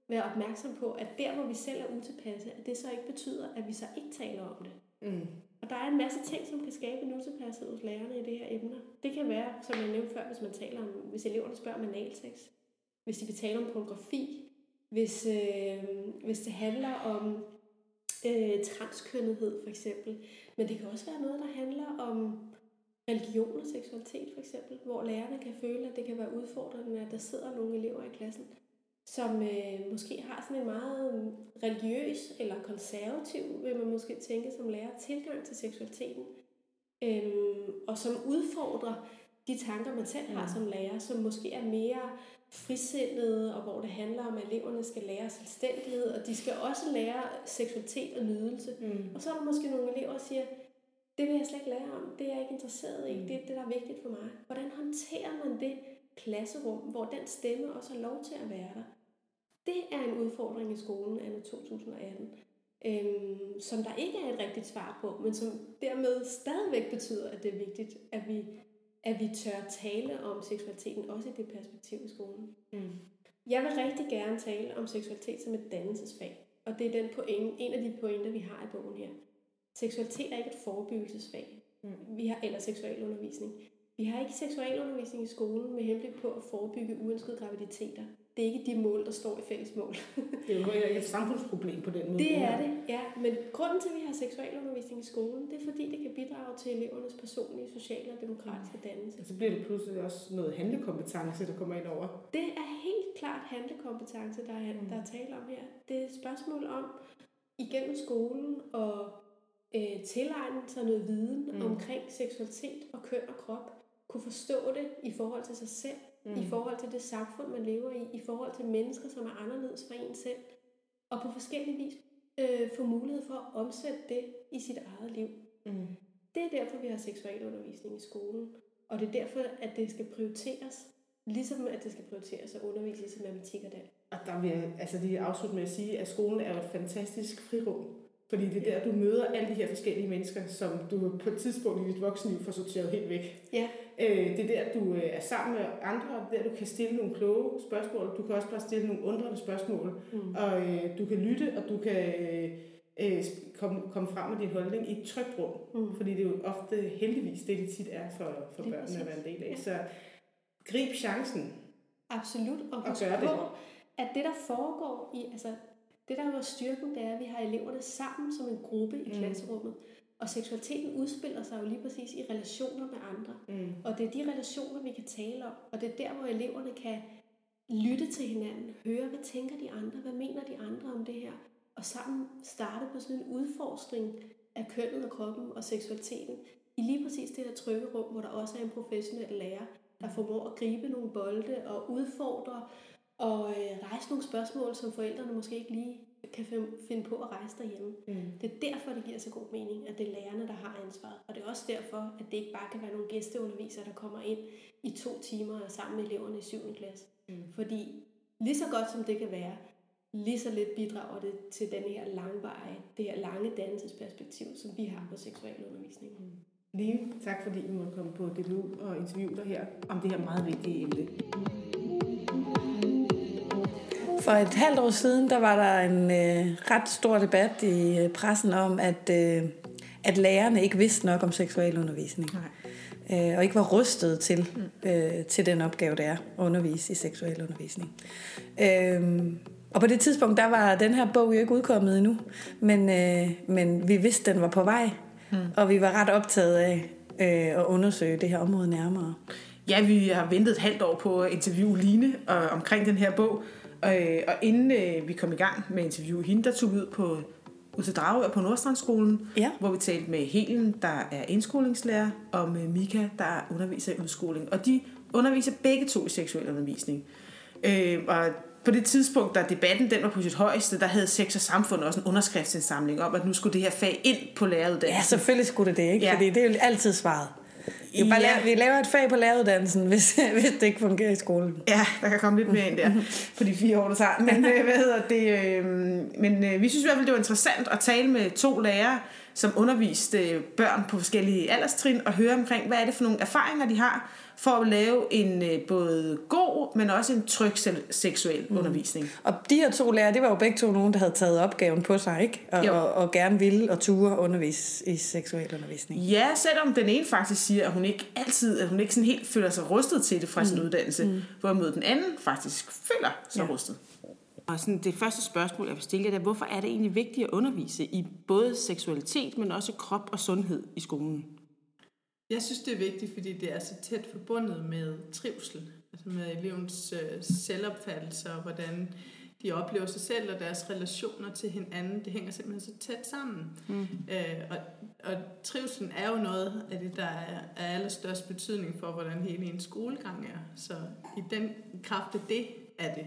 være opmærksom på, at der, hvor vi selv er utilpasse, at det så ikke betyder, at vi så ikke taler om det. Mm. Og der er en masse ting, som kan skabe en utilpasset hos lærerne i det her emner. Det kan være, som jeg nævnte før, hvis man taler om, hvis eleverne spørger om analsex, hvis de vil tale om pornografi, hvis, øh, hvis det handler om øh, transkønnethed for eksempel. Men det kan også være noget, der handler om religion og seksualitet for eksempel, hvor lærerne kan føle, at det kan være udfordrende, at der sidder nogle elever i klassen, som øh, måske har sådan en meget religiøs eller konservativ, vil man måske tænke som lærer, tilgang til seksualiteten, øhm, og som udfordrer de tanker, man selv har mm. som lærer, som måske er mere frisindede, og hvor det handler om, at eleverne skal lære selvstændighed, og de skal også lære seksualitet og nydelse. Mm. Og så er der måske nogle elever, der siger, det vil jeg slet ikke lære om, det er jeg ikke interesseret i, mm. det er det, der er vigtigt for mig. Hvordan håndterer man det klasserum, hvor den stemme også har lov til at være der? Det er en udfordring i skolen af 2018, øhm, som der ikke er et rigtigt svar på, men som dermed stadigvæk betyder, at det er vigtigt, at vi, at vi tør tale om seksualiteten, også i det perspektiv i skolen. Mm. Jeg vil rigtig gerne tale om seksualitet som et dannelsesfag, og det er den pointe, en af de pointer, vi har i bogen her. Seksualitet er ikke et forebyggelsesfag, mm. vi har, eller seksualundervisning. Vi har ikke seksualundervisning i skolen med henblik på at forebygge uønskede graviditeter. Det er ikke de mål, der står i fælles mål. det er jo et samfundsproblem på den måde. Det er det, ja. Men grunden til, at vi har seksualundervisning i skolen, det er fordi, det kan bidrage til elevernes personlige, sociale og demokratiske dannelse. Og så bliver det pludselig også noget handlekompetence, der kommer ind over. Det er helt klart handlekompetence, der er, der er tale om her. Det er et spørgsmål om, igennem skolen og øh, tilegne sig noget viden mm. omkring seksualitet og køn og krop, kunne forstå det i forhold til sig selv, mm. i forhold til det samfund, man lever i, i forhold til mennesker, som er anderledes fra en selv, og på forskellige vis øh, få mulighed for at omsætte det i sit eget liv. Mm. Det er derfor, vi har seksualundervisning i skolen, og det er derfor, at det skal prioriteres, ligesom at det skal prioriteres at undervise i matematik og dansk. Og der vil jeg altså lige afslutte med at sige, at skolen er et fantastisk frirum Fordi det er der, du møder alle de her forskellige mennesker, som du på et tidspunkt i dit voksenliv får sorteret helt væk. Ja. Øh, det er der, du øh, er sammen med andre, er der, du kan stille nogle kloge spørgsmål. Du kan også bare stille nogle undrende spørgsmål. Mm. Og øh, du kan lytte, og du kan øh, øh, komme, komme frem med din holdning i et trygt rum. Mm. Fordi det er jo ofte heldigvis det, det tit er for, for børnene at være en del af. Ja. Så grib chancen. Absolut, og, og gør det. at det, der foregår i, altså det, der var styrken, det er, at vi har eleverne sammen som en gruppe i mm. Og seksualiteten udspiller sig jo lige præcis i relationer med andre. Mm. Og det er de relationer, vi kan tale om. Og det er der, hvor eleverne kan lytte til hinanden, høre, hvad tænker de andre, hvad mener de andre om det her, og sammen starte på sådan en udforskning af kønnet og kroppen og seksualiteten i lige præcis det der trygge rum, hvor der også er en professionel lærer, der formår at gribe nogle bolde og udfordre og øh, rejse nogle spørgsmål, som forældrene måske ikke lige kan finde på at rejse derhjemme. Mm. Det er derfor, det giver så god mening, at det er lærerne, der har ansvaret. Og det er også derfor, at det ikke bare kan være nogle gæsteundervisere, der kommer ind i to timer sammen med eleverne i 7. klasse. Mm. Fordi lige så godt som det kan være, lige så lidt bidrager det til den her langvarige, det her lange dannelsesperspektiv, som vi har på seksualundervisning. Mm. Lige tak fordi I måtte komme på DBU og interviewe dig her om det her meget vigtige emne. For et halvt år siden, der var der en øh, ret stor debat i øh, pressen om, at, øh, at lærerne ikke vidste nok om seksualundervisning. Nej. Øh, og ikke var rustet til, mm. øh, til den opgave, det er at undervise i seksualundervisning. Øh, og på det tidspunkt, der var den her bog jo ikke udkommet endnu, men, øh, men vi vidste, den var på vej, mm. og vi var ret optaget af øh, at undersøge det her område nærmere. Ja, vi har ventet et halvt år på at interviewe Line øh, omkring den her bog, Øh, og inden øh, vi kom i gang med interview hende, der tog ud på ud til Dragør på Nordstrandskolen, ja. hvor vi talte med Helen, der er indskolingslærer, og med Mika, der underviser i udskoling. Og de underviser begge to i seksuel undervisning. Øh, og på det tidspunkt, da debatten den var på sit højeste, der havde Sex og Samfund også en underskriftsindsamling om, at nu skulle det her fag ind på læreruddannelsen. Ja, selvfølgelig skulle det det, ikke? Ja. Fordi det er jo altid svaret. Jo, bare ja. lave, vi laver et fag på læreruddannelsen, hvis, hvis det ikke fungerer i skolen. Ja, der kan komme lidt mere ind der på de fire år, der tager. Men, øh, hvad hedder det, øh, men øh, vi synes i hvert fald, det var interessant at tale med to lærere, som underviste børn på forskellige alderstrin, og høre omkring, hvad er det for nogle erfaringer, de har, for at lave en øh, både god, men også en tryg seksuel mm. undervisning. Og de her to lærere, det var jo begge to nogen, der havde taget opgaven på sig, ikke? Og, og, og gerne ville og ture undervise i seksuel undervisning. Ja, selvom den ene faktisk siger, at hun ikke altid, at hun ikke sådan helt føler sig rustet til det fra mm. sin uddannelse, mm. hvorimod den anden faktisk føler sig ja. rustet. Og sådan det første spørgsmål, jeg vil stille jer, er, hvorfor er det egentlig vigtigt at undervise i både seksualitet, men også krop og sundhed i skolen? Jeg synes, det er vigtigt, fordi det er så tæt forbundet med trivsel, altså med elevens øh, selvopfattelse og hvordan de oplever sig selv og deres relationer til hinanden. Det hænger simpelthen så tæt sammen. Mm. Øh, og, og trivselen er jo noget af det, der er, er allerstørst betydning for, hvordan hele en skolegang er. Så i den kraft af det er det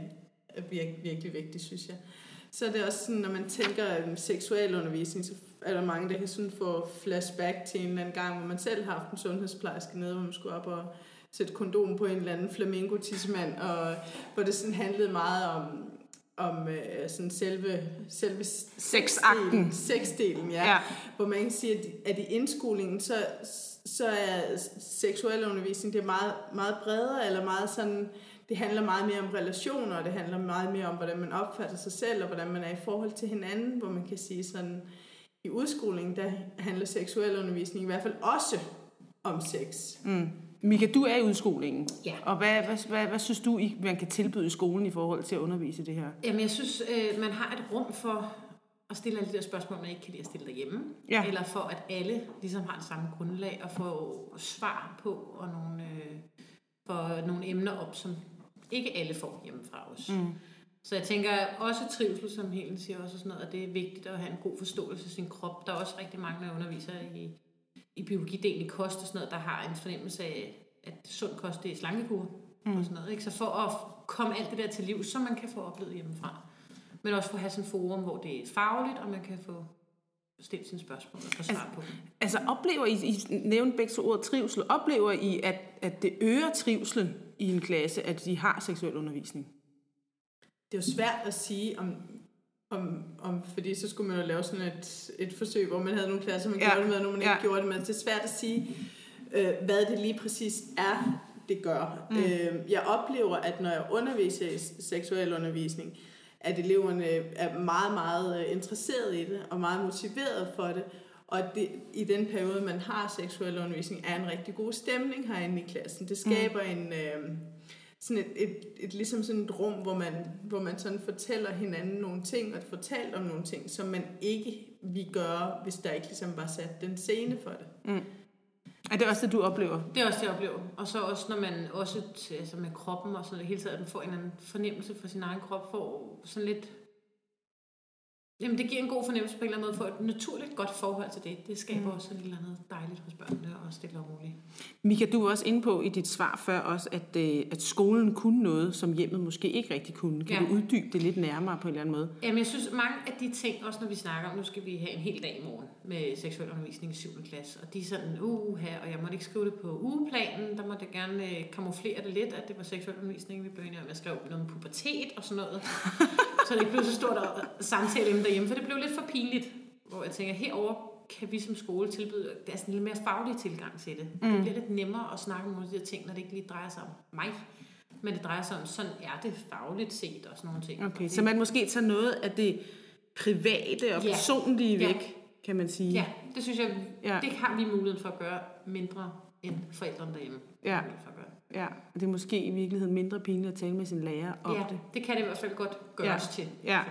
virkelig, virkelig vigtigt, synes jeg. Så er det også sådan, når man tænker um, seksualundervisning, så er der mange, der kan sådan få flashback til en eller anden gang, hvor man selv har haft en sundhedsplejerske nede, hvor man skulle op og sætte kondom på en eller anden flamingo og hvor det sådan handlede meget om, om øh, sådan selve, selve sexakten. Sexdelen, ja. ja. Hvor man kan sige, at, at i indskolingen, så, så er seksuel undervisning det er meget, meget bredere, eller meget sådan, det handler meget mere om relationer, og det handler meget mere om, hvordan man opfatter sig selv, og hvordan man er i forhold til hinanden, hvor man kan sige sådan, i udskolingen, der handler seksuel undervisning i hvert fald også om sex. Mm. Mika, du er i udskolingen. Ja. Og hvad, hvad, hvad, hvad synes du, man kan tilbyde i skolen i forhold til at undervise det her? Jamen, jeg synes, øh, man har et rum for at stille alle de der spørgsmål, man ikke kan lide at stille derhjemme. Ja. Eller for, at alle ligesom har det samme grundlag og få svar på og nogle, øh, for nogle emner op, som ikke alle får hjemmefra os. Mm. Så jeg tænker også trivsel, som Helen siger også sådan noget, at det er vigtigt at have en god forståelse af sin krop. Der er også rigtig mange, der underviser i, i biologidelen i kost og sådan noget, der har en fornemmelse af, at sund kost det er slankekur mm. og sådan noget. Ikke? Så for at komme alt det der til liv, som man kan få oplevet hjemmefra. Men også for at have sådan et forum, hvor det er fagligt, og man kan få stillet sine spørgsmål og få svar altså, på dem. Altså oplever I, I nævnte begge ord trivsel, oplever I, at, at det øger trivselen i en klasse, at de har seksuel undervisning? Det er jo svært at sige, om, om, om, fordi så skulle man jo lave sådan et, et forsøg, hvor man havde nogle klasser, man Ja. gjorde det med, og nogle man Ja. ikke gjorde det med. Det er svært at sige, øh, hvad det lige præcis er, det gør. Mm. Øh, jeg oplever, at når jeg underviser i seksuel undervisning, at eleverne er meget, meget øh, interesserede i det, og meget motiveret for det, og det, i den periode, man har seksuel undervisning, er en rigtig god stemning herinde i klassen. Det skaber mm. en... Øh, sådan et, et, et, ligesom sådan et rum, hvor man, hvor man sådan fortæller hinanden nogle ting, og fortalt om nogle ting, som man ikke vi gøre, hvis der ikke ligesom var sat den scene for det. Er det også det, du oplever? Det er også det, jeg oplever. Og så også, når man også altså med kroppen og sådan noget, hele at man får en eller anden fornemmelse for sin egen krop, får sådan lidt... Jamen, det giver en god fornemmelse på en eller anden måde, for et naturligt godt forhold til det. Det skaber mm. også et eller andet dejligt hos børnene, og stille og roligt. Mika, du var også inde på i dit svar før også, at, øh, at skolen kunne noget, som hjemmet måske ikke rigtig kunne. Kan Ja. du uddybe det lidt nærmere på en eller anden måde? Jamen, jeg synes, mange af de ting, også når vi snakker om, nu skal vi have en hel dag i morgen med seksuel undervisning i 7. klasse, og de er sådan, uh her, og jeg måtte ikke skrive det på ugeplanen, der måtte jeg gerne øh, kamuflere det lidt, at det var seksuel undervisning, vi enige om. Jeg skrev noget om pubertet og sådan noget, så det ikke blev så stort at samtale derhjemme, for det blev lidt for pinligt, hvor jeg tænker, herover kan vi som skole tilbyde, det er sådan en lidt mere faglig tilgang til det. Mm. Det bliver lidt nemmere at snakke om nogle af de her ting, når det ikke lige drejer sig om mig, men det drejer sig om, sådan er det fagligt set og sådan nogle ting. Okay, så man måske tager noget af det private og Ja. personlige Ja. væk, kan man sige. Ja, det synes jeg, Ja. ja. det har vi muligheden for at gøre mindre end forældrene derhjemme. Ja. For at gøre. ja. og det er måske i virkeligheden mindre pinligt at tale med sin lærer om ja, det. det kan det i hvert fald godt gøres Ja. til. Ja,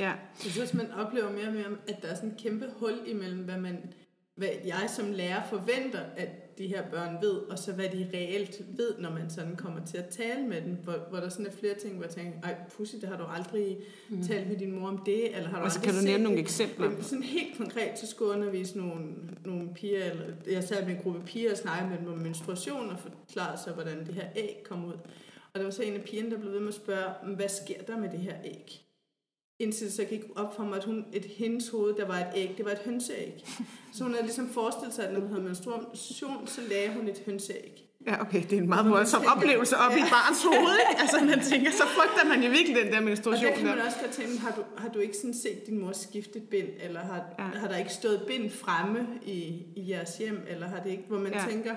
ja. Jeg synes også, man oplever mere og mere, at der er sådan en kæmpe hul imellem, hvad, man, hvad jeg som lærer forventer, at de her børn ved, og så hvad de reelt ved, når man sådan kommer til at tale med dem. Hvor, hvor der sådan er flere ting, hvor jeg tænker, ej pussy, det har du aldrig mm. talt med din mor om det, eller har du Og så kan du nævne nogle eksempler. Jamen, sådan helt konkret, så skulle jeg undervise nogle, nogle piger, eller jeg sad med en gruppe piger og snakkede med dem om menstruation, og forklarede så, hvordan det her æg kom ud. Og der var så en af pigerne, der blev ved med at spørge, hvad sker der med det her æg? Indtil så gik op for mig, at hun, et hendes hoved, der var et æg, det var et hønseæg. Så hun havde ligesom forestillet sig, at når hun havde menstruation, så lagde hun et hønseæg. Ja, okay, det er en meget voldsom tænker- oplevelse op ja. i barns hoved. Ikke? Altså, man tænker, så frygter man jo virkelig den der Og menstruation. der kan man også godt tænke, har du, har du ikke sådan set din mor skifte bind, eller har, Ja. har der ikke stået bind fremme i, i jeres hjem, eller har det ikke, hvor man ja. tænker,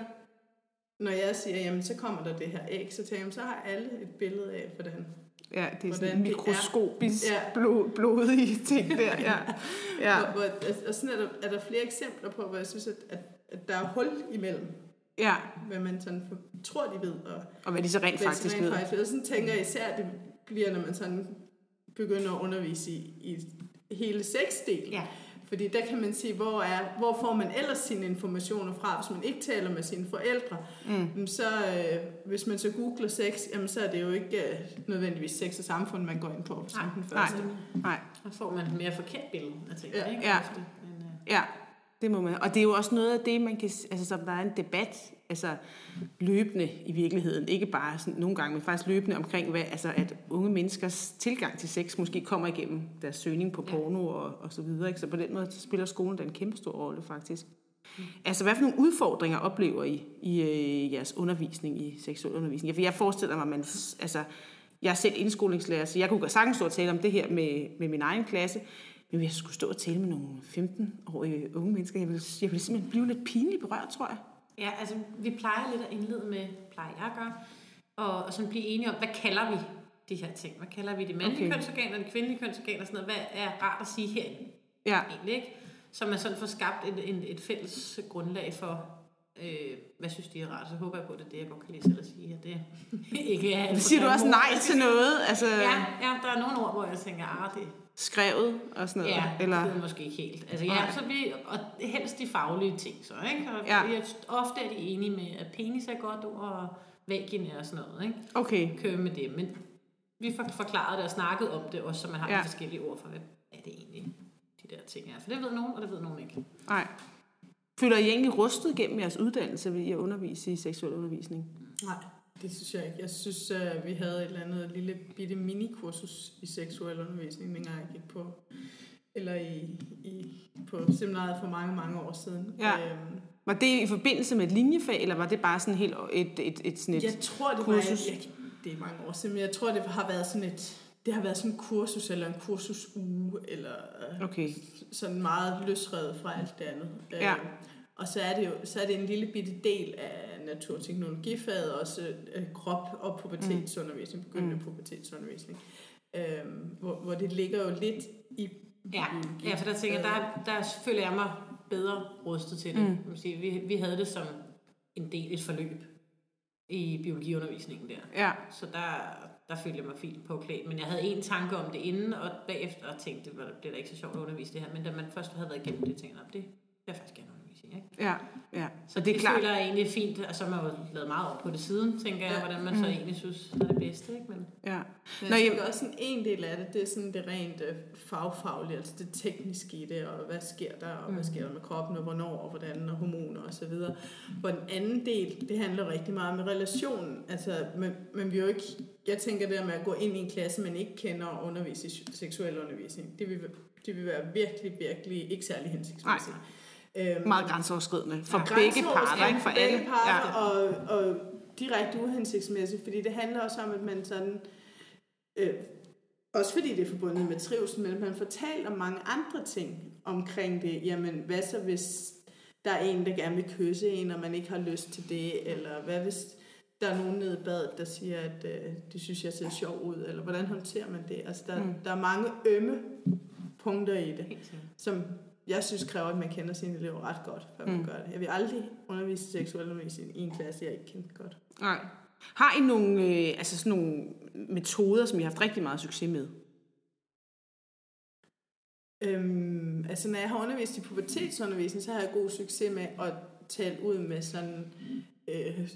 når jeg siger, jamen så kommer der det her æg, så tænker jeg, så har alle et billede af, hvordan Ja, det er sådan en det er. mikroskopisk Ja. blod, blodige ting der. Ja. Ja. Hvor, hvor, og sådan er der, er der flere eksempler på, hvor jeg synes, at, at, at der er hul imellem, ja, hvad man sådan for, tror, de ved, og og hvad de så rent faktisk rent ved. faktisk. Og sådan tænker jeg især, at det bliver, når man sådan begynder at undervise i, i hele sexdelen. Ja. Fordi der kan man sige, hvor, er, hvor får man ellers sine informationer fra, hvis man ikke taler med sine forældre. Mm. Så øh, hvis man så googler sex, jamen, så er det jo ikke øh, nødvendigvis sex og samfund, man går ind på som Nej. den Nej, første. nej. Så får man et mere forkert billede af tingene, Ja. ikke? Ja. Men, øh, Ja, det må man. Og det er jo også noget af det, man kan... Altså, som der er en debat, altså løbende i virkeligheden. Ikke bare sådan nogle gange, men faktisk løbende omkring, hvad, altså, at unge menneskers tilgang til sex måske kommer igennem deres søgning på Ja. porno og, og så videre. Ikke? Så på den måde så spiller skolen da en kæmpe stor rolle, faktisk. Altså, hvad for nogle udfordringer oplever I i øh, jeres undervisning, i seksuel undervisning? Ja, for jeg forestiller mig, at man... Altså, jeg er selv indskolingslærer, så jeg kunne sagtens stå og tale om det her med, med min egen klasse. Men hvis jeg skulle stå og tale med nogle 15-årige unge mennesker, jeg ville, jeg ville simpelthen blive lidt pinligt berørt, tror jeg. Ja, altså vi plejer lidt at indlede med, plejer jeg at gøre, og, og sådan blive enige om, hvad kalder vi de her ting? Hvad kalder vi de mandlige Okay. kønsorganer, de kvindelige kønsorganer og sådan noget? Hvad er rart at sige herinde Ja, egentlig, ikke? Så man sådan får skabt et, et, et fælles grundlag for, øh, hvad synes de er rart. Så håber jeg på, at det er det, jeg godt kan læse eller sige, at det ikke er... siger du også nej til noget, altså Ja, ja, der er nogle ord, hvor jeg tænker, ah, det, skrevet og sådan noget. Ja, eller, det måske ikke helt. Altså, Nej. ja, så vi, og helst de faglige ting så, ikke? Og Ja. jeg, ofte er de enige med, at penis er godt ord, og vagina og sådan noget, ikke? okay, Køre med det, men vi får forklaret det og snakket om det også, så man har Ja. forskellige ord for, hvad er det egentlig, de der ting er. For det ved nogen, og det ved nogen ikke. nej. Føler I egentlig rustet gennem jeres uddannelse ved at undervise i seksuel undervisning? Nej, det synes jeg ikke. Jeg synes, at vi havde et eller andet lille bitte minikursus i seksuel undervisning, dengang jeg gik på, eller i, i, på seminaret for mange, mange år siden. Ja. Øhm, Var det i forbindelse med et linjefag, eller var det bare sådan helt et, et, et, sådan et jeg tror, det kursus? var... Jeg, jeg, det er mange år siden, men jeg tror, det har været sådan et... det har været sådan en kursus, eller en kursusuge, eller okay. sådan meget løsredet fra alt det andet. Ja. Og så er det jo så er det en lille bitte del af naturteknologifaget, også øh, krop- og pubertetsundervisning, begyndende mm. pubertetsundervisning. Øh, hvor, hvor det ligger jo lidt i Ja, ja for der tænker jeg, der, der føler jeg mig bedre rustet til det. Mm. Sige. Vi, vi havde det som en del, et forløb i biologiundervisningen der. Ja. Så der, der følte jeg mig fint påklædt. Men jeg havde en tanke om det inden, og bagefter og tænkte, det bliver da ikke så sjovt at undervise det her. Men da man først havde været igennem det, tænkte jeg, det vil jeg faktisk gerne. Ikke? Ja, ja. Så det, det klart. føler jeg egentlig fint, og så har man jo lavet meget op på det siden, tænker jeg, hvordan man så mm. egentlig synes, det er det bedste. Ikke? Men, ja. Men jeg tænker også sådan en del af det, det er sådan det rent øh, fagfaglige, altså det tekniske i det, og hvad sker der, og mm. hvad sker der med kroppen, og hvornår, og hvordan, og hormoner og så videre. Hvor den anden del, det handler rigtig meget om relationen, altså, men, men vi jo ikke, jeg tænker det med at gå ind i en klasse, man ikke kender og undervise i seksuel undervisning, det vil, det vil være virkelig, virkelig ikke særlig hensigtsmæssigt. Nej. Øhm, Meget grænseoverskridende for ja, begge parter, ikke for alle. Parter, ja. og, og direkte uhensigtsmæssigt, fordi det handler også om, at man sådan, øh, også fordi det er forbundet med trivsel, men man fortæller om mange andre ting omkring det. Jamen, hvad så hvis der er en, der gerne vil kysse en, og man ikke har lyst til det, eller hvad hvis der er nogen nede i badet, der siger, at øh, det synes jeg ser sjov ud, eller hvordan håndterer man det? Altså, der, mm. der er mange ømme punkter i det, som jeg synes kræver, at man kender sine elever ret godt, før man mm. gør det. Jeg vil aldrig undervise seksuel undervisning i en klasse, jeg ikke kender godt. Nej. Har I nogle, øh, altså sådan nogle metoder, som I har haft rigtig meget succes med? Øhm, altså når jeg har undervist i pubertetsundervisning, så har jeg god succes med at tale ud med sådan øh,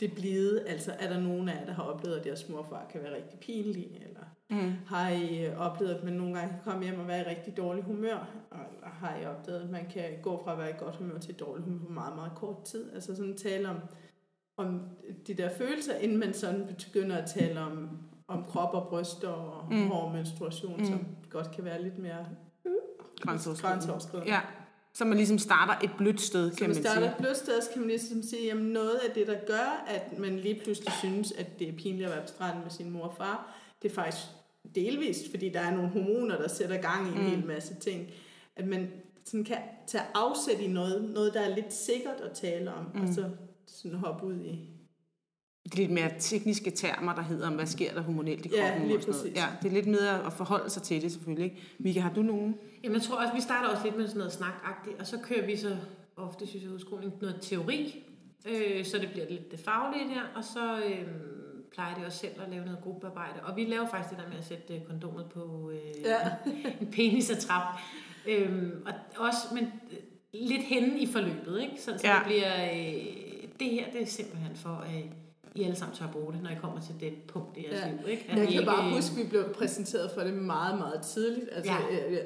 det blide. Altså er der nogen af jer, der har oplevet, at deres morfar kan være rigtig pinlig, eller Mm. Har I oplevet, at man nogle gange kan komme hjem og være i rigtig dårlig humør? Og har I oplevet, at man kan gå fra at være i godt humør til dårlig humør på meget, meget kort tid? Altså sådan tale om, om de der følelser, inden man sådan begynder at tale om, om krop og bryster og mm. hård menstruation, mm. som godt kan være lidt mere uh, grænseoverskridende. Ja. Så man ligesom starter et blødt sted, kan man sige. Så man starter et blødt sted, så kan man ligesom sige, at noget af det, der gør, at man lige pludselig synes, at det er pinligt at være på stranden med sin mor og far, det er faktisk delvist, fordi der er nogle hormoner, der sætter gang i en mm. hel masse ting, at man sådan kan tage afsæt i noget, noget der er lidt sikkert at tale om, mm. og så sådan hoppe ud i det er lidt mere tekniske termer, der hedder, hvad sker der hormonelt i kroppen? Ja, lige og sådan noget. Ja, det er lidt mere at forholde sig til det selvfølgelig. Ikke? Mika, har du nogen? Jamen, jeg tror også, vi starter også lidt med sådan noget snakagtigt, og så kører vi så ofte, synes jeg, udskoling, noget teori, øh, så det bliver lidt det faglige der, og så øh, plejer det også selv at lave noget gruppearbejde. Og vi laver faktisk det der med at sætte øh, kondomet på øh, ja. en penis og trap. Øhm, og også, men øh, lidt henne i forløbet, ikke? Så, så ja. det bliver, øh, det her, det er simpelthen for, at øh, I alle sammen tør bruge det, når I kommer til det punkt i jeres ja. liv, ikke? At jeg kan ikke, bare huske, at vi blev præsenteret for det meget, meget tidligt. Altså, ja. jeg, jeg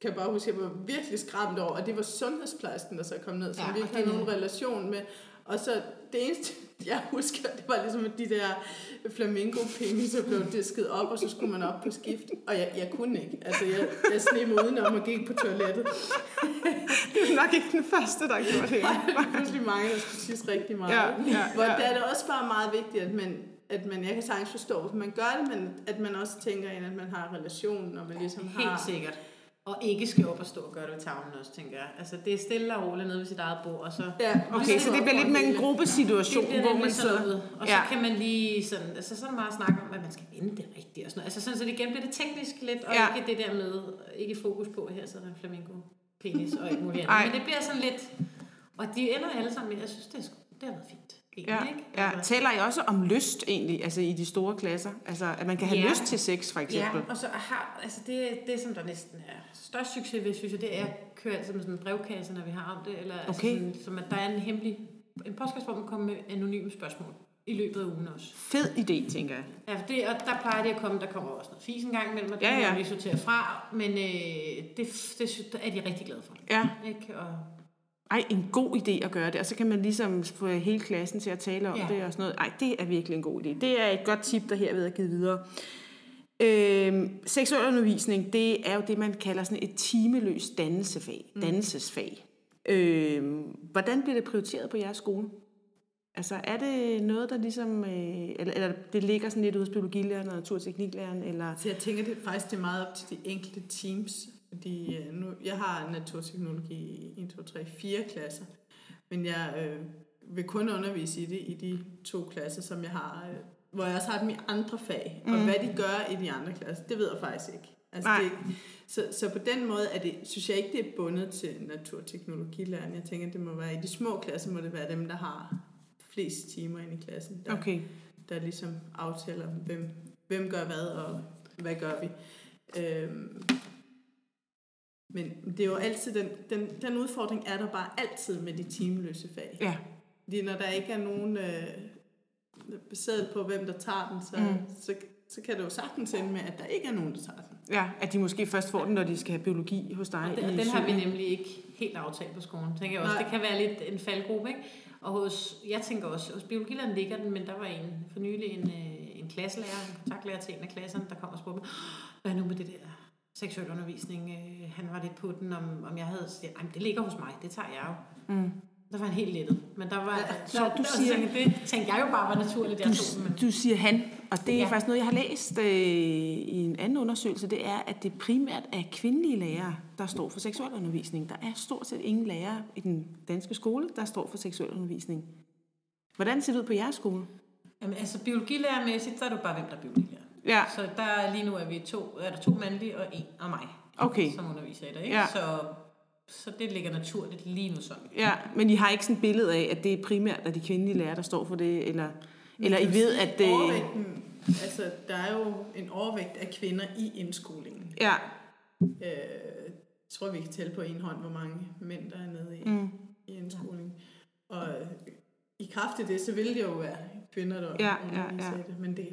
kan bare huske, at jeg var virkelig skræmt over, og det var sundhedsplejersken, der så kom ned, som ja, vi ikke havde nogen relation med. Og så det eneste, jeg husker, det var ligesom, at de der flamingo peniser blev disket op, og så skulle man op på skift. Og jeg, jeg kunne ikke. Altså, jeg, jeg sneg mig udenom og gik på toilettet. det er nok ikke den første, der gjorde det. Nej, det var pludselig mange, der skulle tisse rigtig meget. Ja, ja, ja. Hvor der er det også bare meget vigtigt, at man, at man, jeg kan sagtens forstå, at man gør det, men at man også tænker ind, at man har relationen, og man ligesom har... Helt sikkert. Og ikke skal op og stå og gøre det ved tavlen også, tænker jeg. Altså, det er stille og roligt nede ved sit eget bord, og så... Ja, okay, så det bliver lidt med en gruppesituation, hvor man sidder... Noget, og så ja. kan man lige sådan... Altså, sådan meget snakke om, at man skal vende det rigtigt og sådan noget. Altså, sådan, så det igen bliver det teknisk lidt, og ja. ikke det der med... Ikke fokus på, her sidder en flamingo penis og ikke muligt andet. Men det bliver sådan lidt... Og de ender alle sammen med, jeg synes, det, er, det har været fint ja, ikke? Ja. Altså. Taler I også om lyst egentlig, altså i de store klasser? Altså, at man kan have ja. lyst til sex, for eksempel? Ja, og så har, altså det, det som der næsten er størst succes ved, synes jeg, det er at køre altid med sådan en brevkasse, når vi har om det, eller altså okay. altså sådan, som at der er en hemmelig, en postkasse, hvor man kommer med anonyme spørgsmål i løbet af ugen også. Fed idé, tænker jeg. Ja, for det, og der plejer det at komme, der kommer også noget fis en gang imellem, og det ja, ja. vi sortere fra, men øh, det, det, det er de rigtig glade for. Ja. Ikke? Og, ej, en god idé at gøre det, og så kan man ligesom få hele klassen til at tale om ja. det og sådan noget. Ej, det er virkelig en god idé. Det er et godt tip, der her ved at give videre. Øhm, seksuel undervisning, det er jo det, man kalder sådan et timeløst dannelsesfag. Mm. dannelsesfag. Øhm, hvordan bliver det prioriteret på jeres skole? Altså er det noget, der ligesom, øh, eller, eller det ligger sådan lidt hos biologilæreren og naturtekniklæreren? Eller? Så jeg tænker, det faktisk det er meget op til de enkelte teams. Fordi øh, nu, jeg har naturteknologi i 1, 2, 3, 4 klasser. Men jeg øh, vil kun undervise i det i de to klasser, som jeg har, øh, hvor jeg også har dem i andre fag. Mm. Og hvad de gør i de andre klasser, det ved jeg faktisk ikke. Altså, Nej. det, så, så på den måde er det, synes jeg ikke, det er bundet til naturteknologilæreren. Jeg tænker, det må være i de små klasser, må det være dem, der har flest timer ind i klassen. Der, Okay. der ligesom aftaler, hvem, hvem gør hvad, og hvad gør vi. Øhm, men det er jo altid, den, den, den udfordring er der bare altid med de timeløse fag. Ja. Fordi når der ikke er nogen øh, baseret på, hvem der tager den, så, Mm. så, så kan det jo sagtens ende med, at der ikke er nogen, der tager den. Ja, at de måske først får den, når de skal have biologi hos dig. Og den, den har vi nemlig ikke helt aftalt på skolen. Tænker jeg også. Nej. Det kan være lidt en faldgruppe, ikke? Og hos, jeg tænker også, hos biologilæreren ligger den, men der var en for nylig en, øh, en klasselærer, en kontaktlærer til en af klasserne, der kom og spurgte mig, hvad nu med det der seksuel undervisning? Øh, han var lidt på den, om, om jeg havde... "Ej, men det ligger hos mig, det tager jeg jo. Mm. Der var han helt lettet. Men der var... Så der, du der, siger- tænkte, det tænkte jeg jo bare var naturligt, jeg tog den. Men, Du, du siger han, og det er ja. Ja. faktisk noget, jeg har læst øh, i en anden undersøgelse, det er, at det primært er kvindelige lærere, der står for seksualundervisning. Der er stort set ingen lærere i den danske skole, der står for seksualundervisning. Hvordan ser det ud på jeres skole? jamen, altså biologilærermæssigt, så er det jo bare, hvem der er biologilærer. Ja, Så der er lige nu er vi to, er der to mandlige og en og mig, okay. som underviser i det. Ikke? Ja. Så, så det ligger naturligt lige nu sådan. Ja, men I har ikke sådan et billede af, at det er primært er de kvindelige lærere, der står for det, eller, eller I ved, at det... Overvægten, altså, der er jo en overvægt af kvinder i indskolingen. Ja, Øh, jeg tror, vi kan tælle på en hånd, hvor mange mænd, der er nede i, mm, i indskoling. Og i kraft af det, så vil det jo være kvinder, der Ja, ja, ja. det. Men det,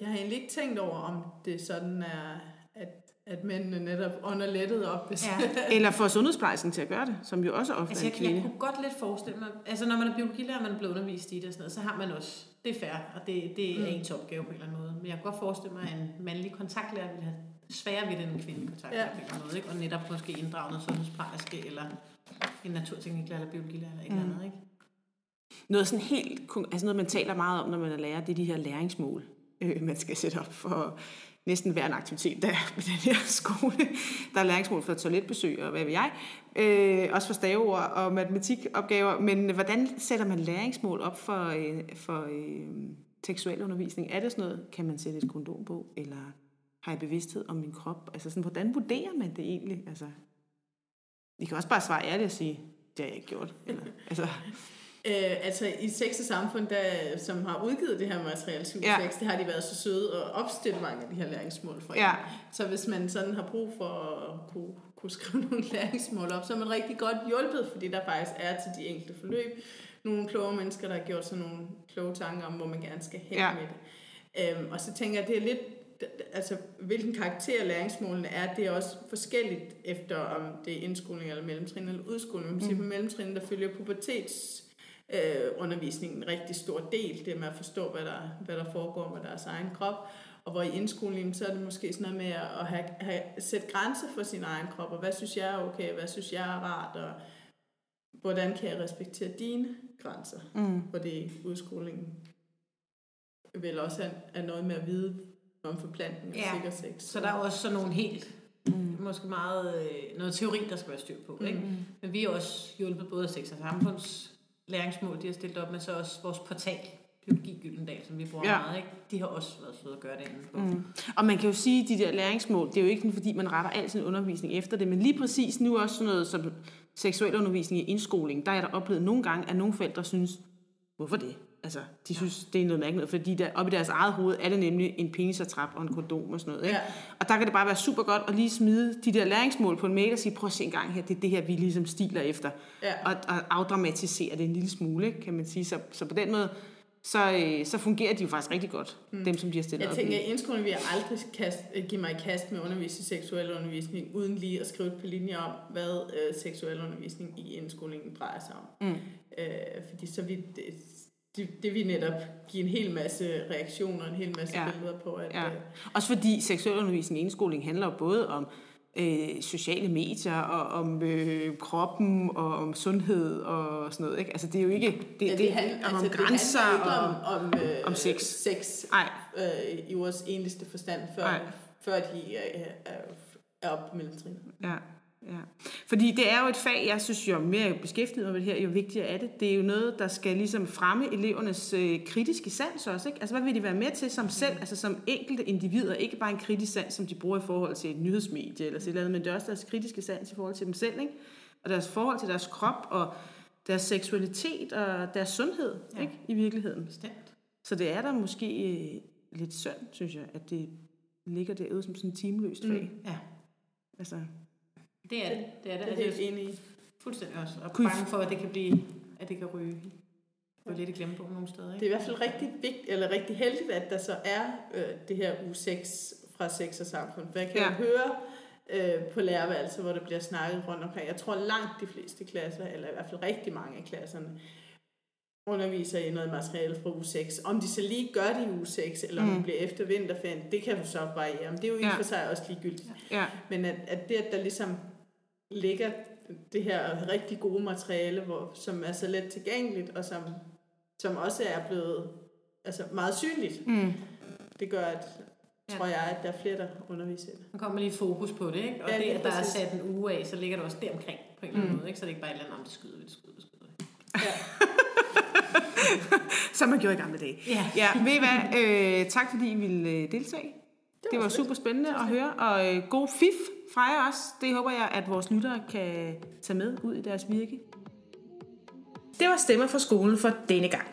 jeg, har egentlig ikke tænkt over, om det sådan er, at, at mændene netop ånder lettet op. Hvis Ja. eller får sundhedsplejersken til at gøre det, som jo også ofte Altså, er en jeg, jeg kvinde. kunne godt lidt forestille mig, altså når man er biologilærer, og man er blevet undervist i det og sådan noget, så har man også, det er fair, og det, det er Mm. ens opgave på en eller anden måde. Men jeg kunne godt forestille mig, at en mandlig kontaktlærer ville have sværere ved det end en kvindelig kontaktlærer Ja. på en eller anden måde, ikke? og netop måske inddrage noget sundhedsplejerske, eller en naturtekniklærer, eller biologilærer, eller et eller Mm. andet, ikke? Noget sådan helt, altså noget man taler meget om, når man er lærer, det er de her læringsmål, øh, man skal sætte op for næsten hver en aktivitet, der er på den her skole. Der er læringsmål for toiletbesøg og hvad ved jeg, øh, også for staveord og matematikopgaver, men hvordan sætter man læringsmål op for, øh, for øh, seksuel undervisning? Er det sådan noget, kan man sætte et kondom på, eller har jeg bevidsthed om min krop? Altså sådan, hvordan vurderer man det egentlig? Altså, I kan også bare svare ærligt og sige, det har jeg ikke gjort. Eller, altså, Øh, altså i Sex og Samfund, der, som har udgivet det her materiale, 7 Ja. ja. det har de været så søde at opstille mange af de her læringsmål for Ja. Så hvis man sådan har brug for at kunne, kunne skrive nogle læringsmål op, så er man rigtig godt hjulpet, fordi der faktisk er til de enkelte forløb nogle kloge mennesker, der har gjort sig nogle kloge tanker om, hvor man gerne skal hen Ja. med det. Øhm, og så tænker jeg, det er lidt, altså hvilken karakter læringsmålene er, det er også forskelligt efter om det er indskoling eller mellemtrin eller udskoling. Man sige, på mellemtrin, der følger pubertets øh, undervisningen en rigtig stor del, det med at forstå, hvad der, hvad der foregår med deres egen krop. Og hvor i indskolingen, så er det måske sådan noget med at have, have, sætte grænser for sin egen krop, og hvad synes jeg er okay, hvad synes jeg er rart, og hvordan kan jeg respektere dine grænser, mm. hvor det udskolingen vel også er noget med at vide om forplantning og Ja, sikker sex. Så der er også sådan nogle helt, Mm. måske meget, øh, noget teori, der skal være styr på, ikke? Mm. Men vi er også hjulpet både af Sex og Samfunds læringsmål, de har stillet op med, så også vores portal, Biologi Gyldendal, som vi bruger Ja. meget, ikke? De har også været søde at gøre det på. Mm. Og man kan jo sige, at de der læringsmål, det er jo ikke fordi man retter al sin undervisning efter det, men lige præcis nu også sådan noget som seksuel undervisning i indskoling, der er der oplevet nogle gange, at nogle forældre synes, hvorfor det? Altså, de synes, det er noget mærkeligt, fordi der, op i deres eget hoved er det nemlig en penisatrap og en kondom og sådan noget. Ikke? Ja. Og der kan det bare være super godt at lige smide de der læringsmål på en mail og sige, prøv at se en gang her, det er det her, vi ligesom stiler efter. Ja. Og, og afdramatisere det en lille smule, ikke, kan man sige. Så, så på den måde, så, øh, så fungerer de jo faktisk rigtig godt, mm. dem som de har stillet Jeg tænker, at indskolen vil aldrig kast, øh, give mig i kast med i seksuel undervisning, uden lige at skrive et par linjer om, hvad øh, seksuel undervisning i indskolingen drejer sig om. Mm. Øh, fordi så vil det, det, vil netop give en hel masse reaktioner, en hel masse Ja. billeder på, at Ja. øh, Også fordi seksuel undervisning i indskoling handler både om øh, sociale medier, og om øh, kroppen, og om sundhed og sådan noget. Ikke? Altså det er jo ikke... Det, ja, det, handler, om altså, grænser det handler og om, om, øh, om sex. sex Nej. Øh, i vores enligste forstand, før, Nej. før de er, er, er oppe på. Ja, ja. Fordi det er jo et fag, jeg synes, jo mere jeg beskæftiget mig med det her, jo vigtigere er det. Det er jo noget, der skal ligesom fremme elevernes øh, kritiske sans også. Ikke? Altså, hvad vil de være med til som selv, altså som enkelte individer, ikke bare en kritisk sans, som de bruger i forhold til et nyhedsmedie eller sådan et eller andet, men det er også deres kritiske sans i forhold til dem selv, ikke? og deres forhold til deres krop og deres seksualitet og deres sundhed ja. ikke? i virkeligheden. Bestemt. Så det er der måske øh, lidt synd, synes jeg, at det ligger derude som sådan et timeløst fag. Mm. Ja, Altså, det er det. Det er det. Det er Altså, helt enig i. fuldstændig også. Og Kunne bange for, at det kan blive, at det kan ryge på lidt i glemmebogen nogle steder. Det Ikke? er i hvert fald rigtig vigtigt, eller rigtig heldigt, at der så er øh, det her uge 6 fra sex og samfund. Jeg kan Ja. ja. høre øh, på lærerværelset, hvor der bliver snakket rundt omkring. Jeg tror langt de fleste klasser, eller i hvert fald rigtig mange af klasserne, underviser i noget materiale fra uge 6. Om de så lige gør det i uge 6, eller om Mm. det bliver efter vinterferien, det kan jo så variere. Men det er jo i Ja. for sig også ligegyldigt. ja. Men at, at det, at der ligesom ligger det her rigtig gode materiale, hvor, som er så let tilgængeligt, og som, som også er blevet altså meget synligt, Mm. det gør, at Ja. tror jeg, at der er flere, der underviser det. Nu kommer lige fokus på det, ikke? Og Ja, det, at der er præcis. sat en uge af, så ligger det også deromkring på en eller anden Mm. måde, ikke? Så det er ikke bare et eller andet om, det skyder det skyder det skyder. Ja. Som man gjorde i gamle dage. Ja. Ja, ved I hvad? Øh, tak fordi I ville øh, deltage. Det, det var super spændende at høre, og øh, god fif fra os. også. Det håber jeg, at vores lyttere kan tage med ud i deres virke. Det var Stemmer fra skolen for denne gang.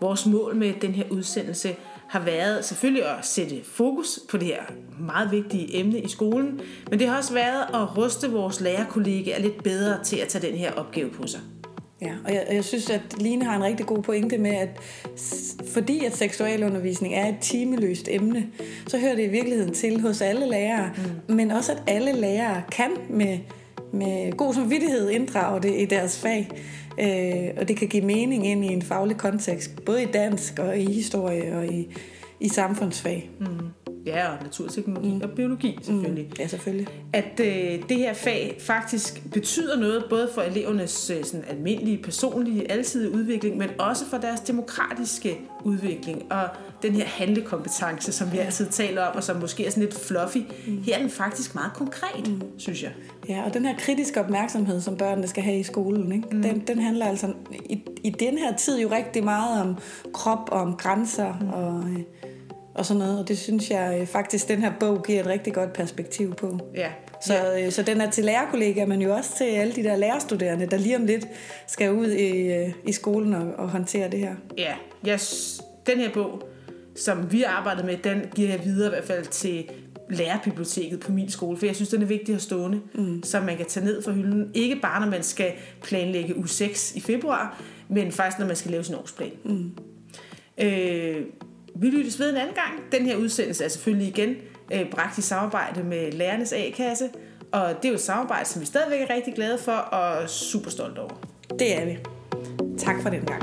Vores mål med den her udsendelse har været selvfølgelig at sætte fokus på det her meget vigtige emne i skolen, men det har også været at ruste vores lærerkollegaer lidt bedre til at tage den her opgave på sig. Ja, og jeg, og jeg synes, at Line har en rigtig god pointe med, at fordi at seksualundervisning er et timeløst emne, så hører det i virkeligheden til hos alle lærere, mm. men også at alle lærere kan med, med god samvittighed inddrage det i deres fag. Øh, og det kan give mening ind i en faglig kontekst, både i dansk og i historie og i, i samfundsfag. Mm. Ja, og naturteknologi mm. og biologi selvfølgelig. Ja, selvfølgelig. at øh, det her fag faktisk betyder noget, både for elevernes øh, sådan almindelige, personlige, alsidige udvikling, men også for deres demokratiske udvikling og den her handlekompetence, som vi altid taler om, og som måske er sådan lidt fluffy. Mm. Her er den faktisk meget konkret, mm. synes jeg. Ja, og den her kritiske opmærksomhed, som børnene skal have i skolen, ikke? Mm. Den, den handler altså i, i den her tid jo rigtig meget om krop og om grænser mm. og, øh, og sådan noget. Og det synes jeg øh, faktisk, den her bog giver et rigtig godt perspektiv på. Ja. Så, øh, så den er til lærerkollegaer, men jo også til alle de der lærerstuderende, der lige om lidt skal ud i, øh, i skolen og, og håndtere det her. Ja, jeg, den her bog, som vi har arbejdet med, den giver jeg videre i hvert fald til lærerbiblioteket på min skole, for jeg synes, den er vigtig at stående, mm. så man kan tage ned fra hylden. Ikke bare, når man skal planlægge u 6 i februar, men faktisk, når man skal lave sin årsplan. Mm. Øh, vi lyttes ved en anden gang. Den her udsendelse er selvfølgelig igen øh, bragt i samarbejde med Lærernes A-kasse, og det er jo et samarbejde, som vi stadigvæk er rigtig glade for og super stolte over. Det er vi. Tak for den gang.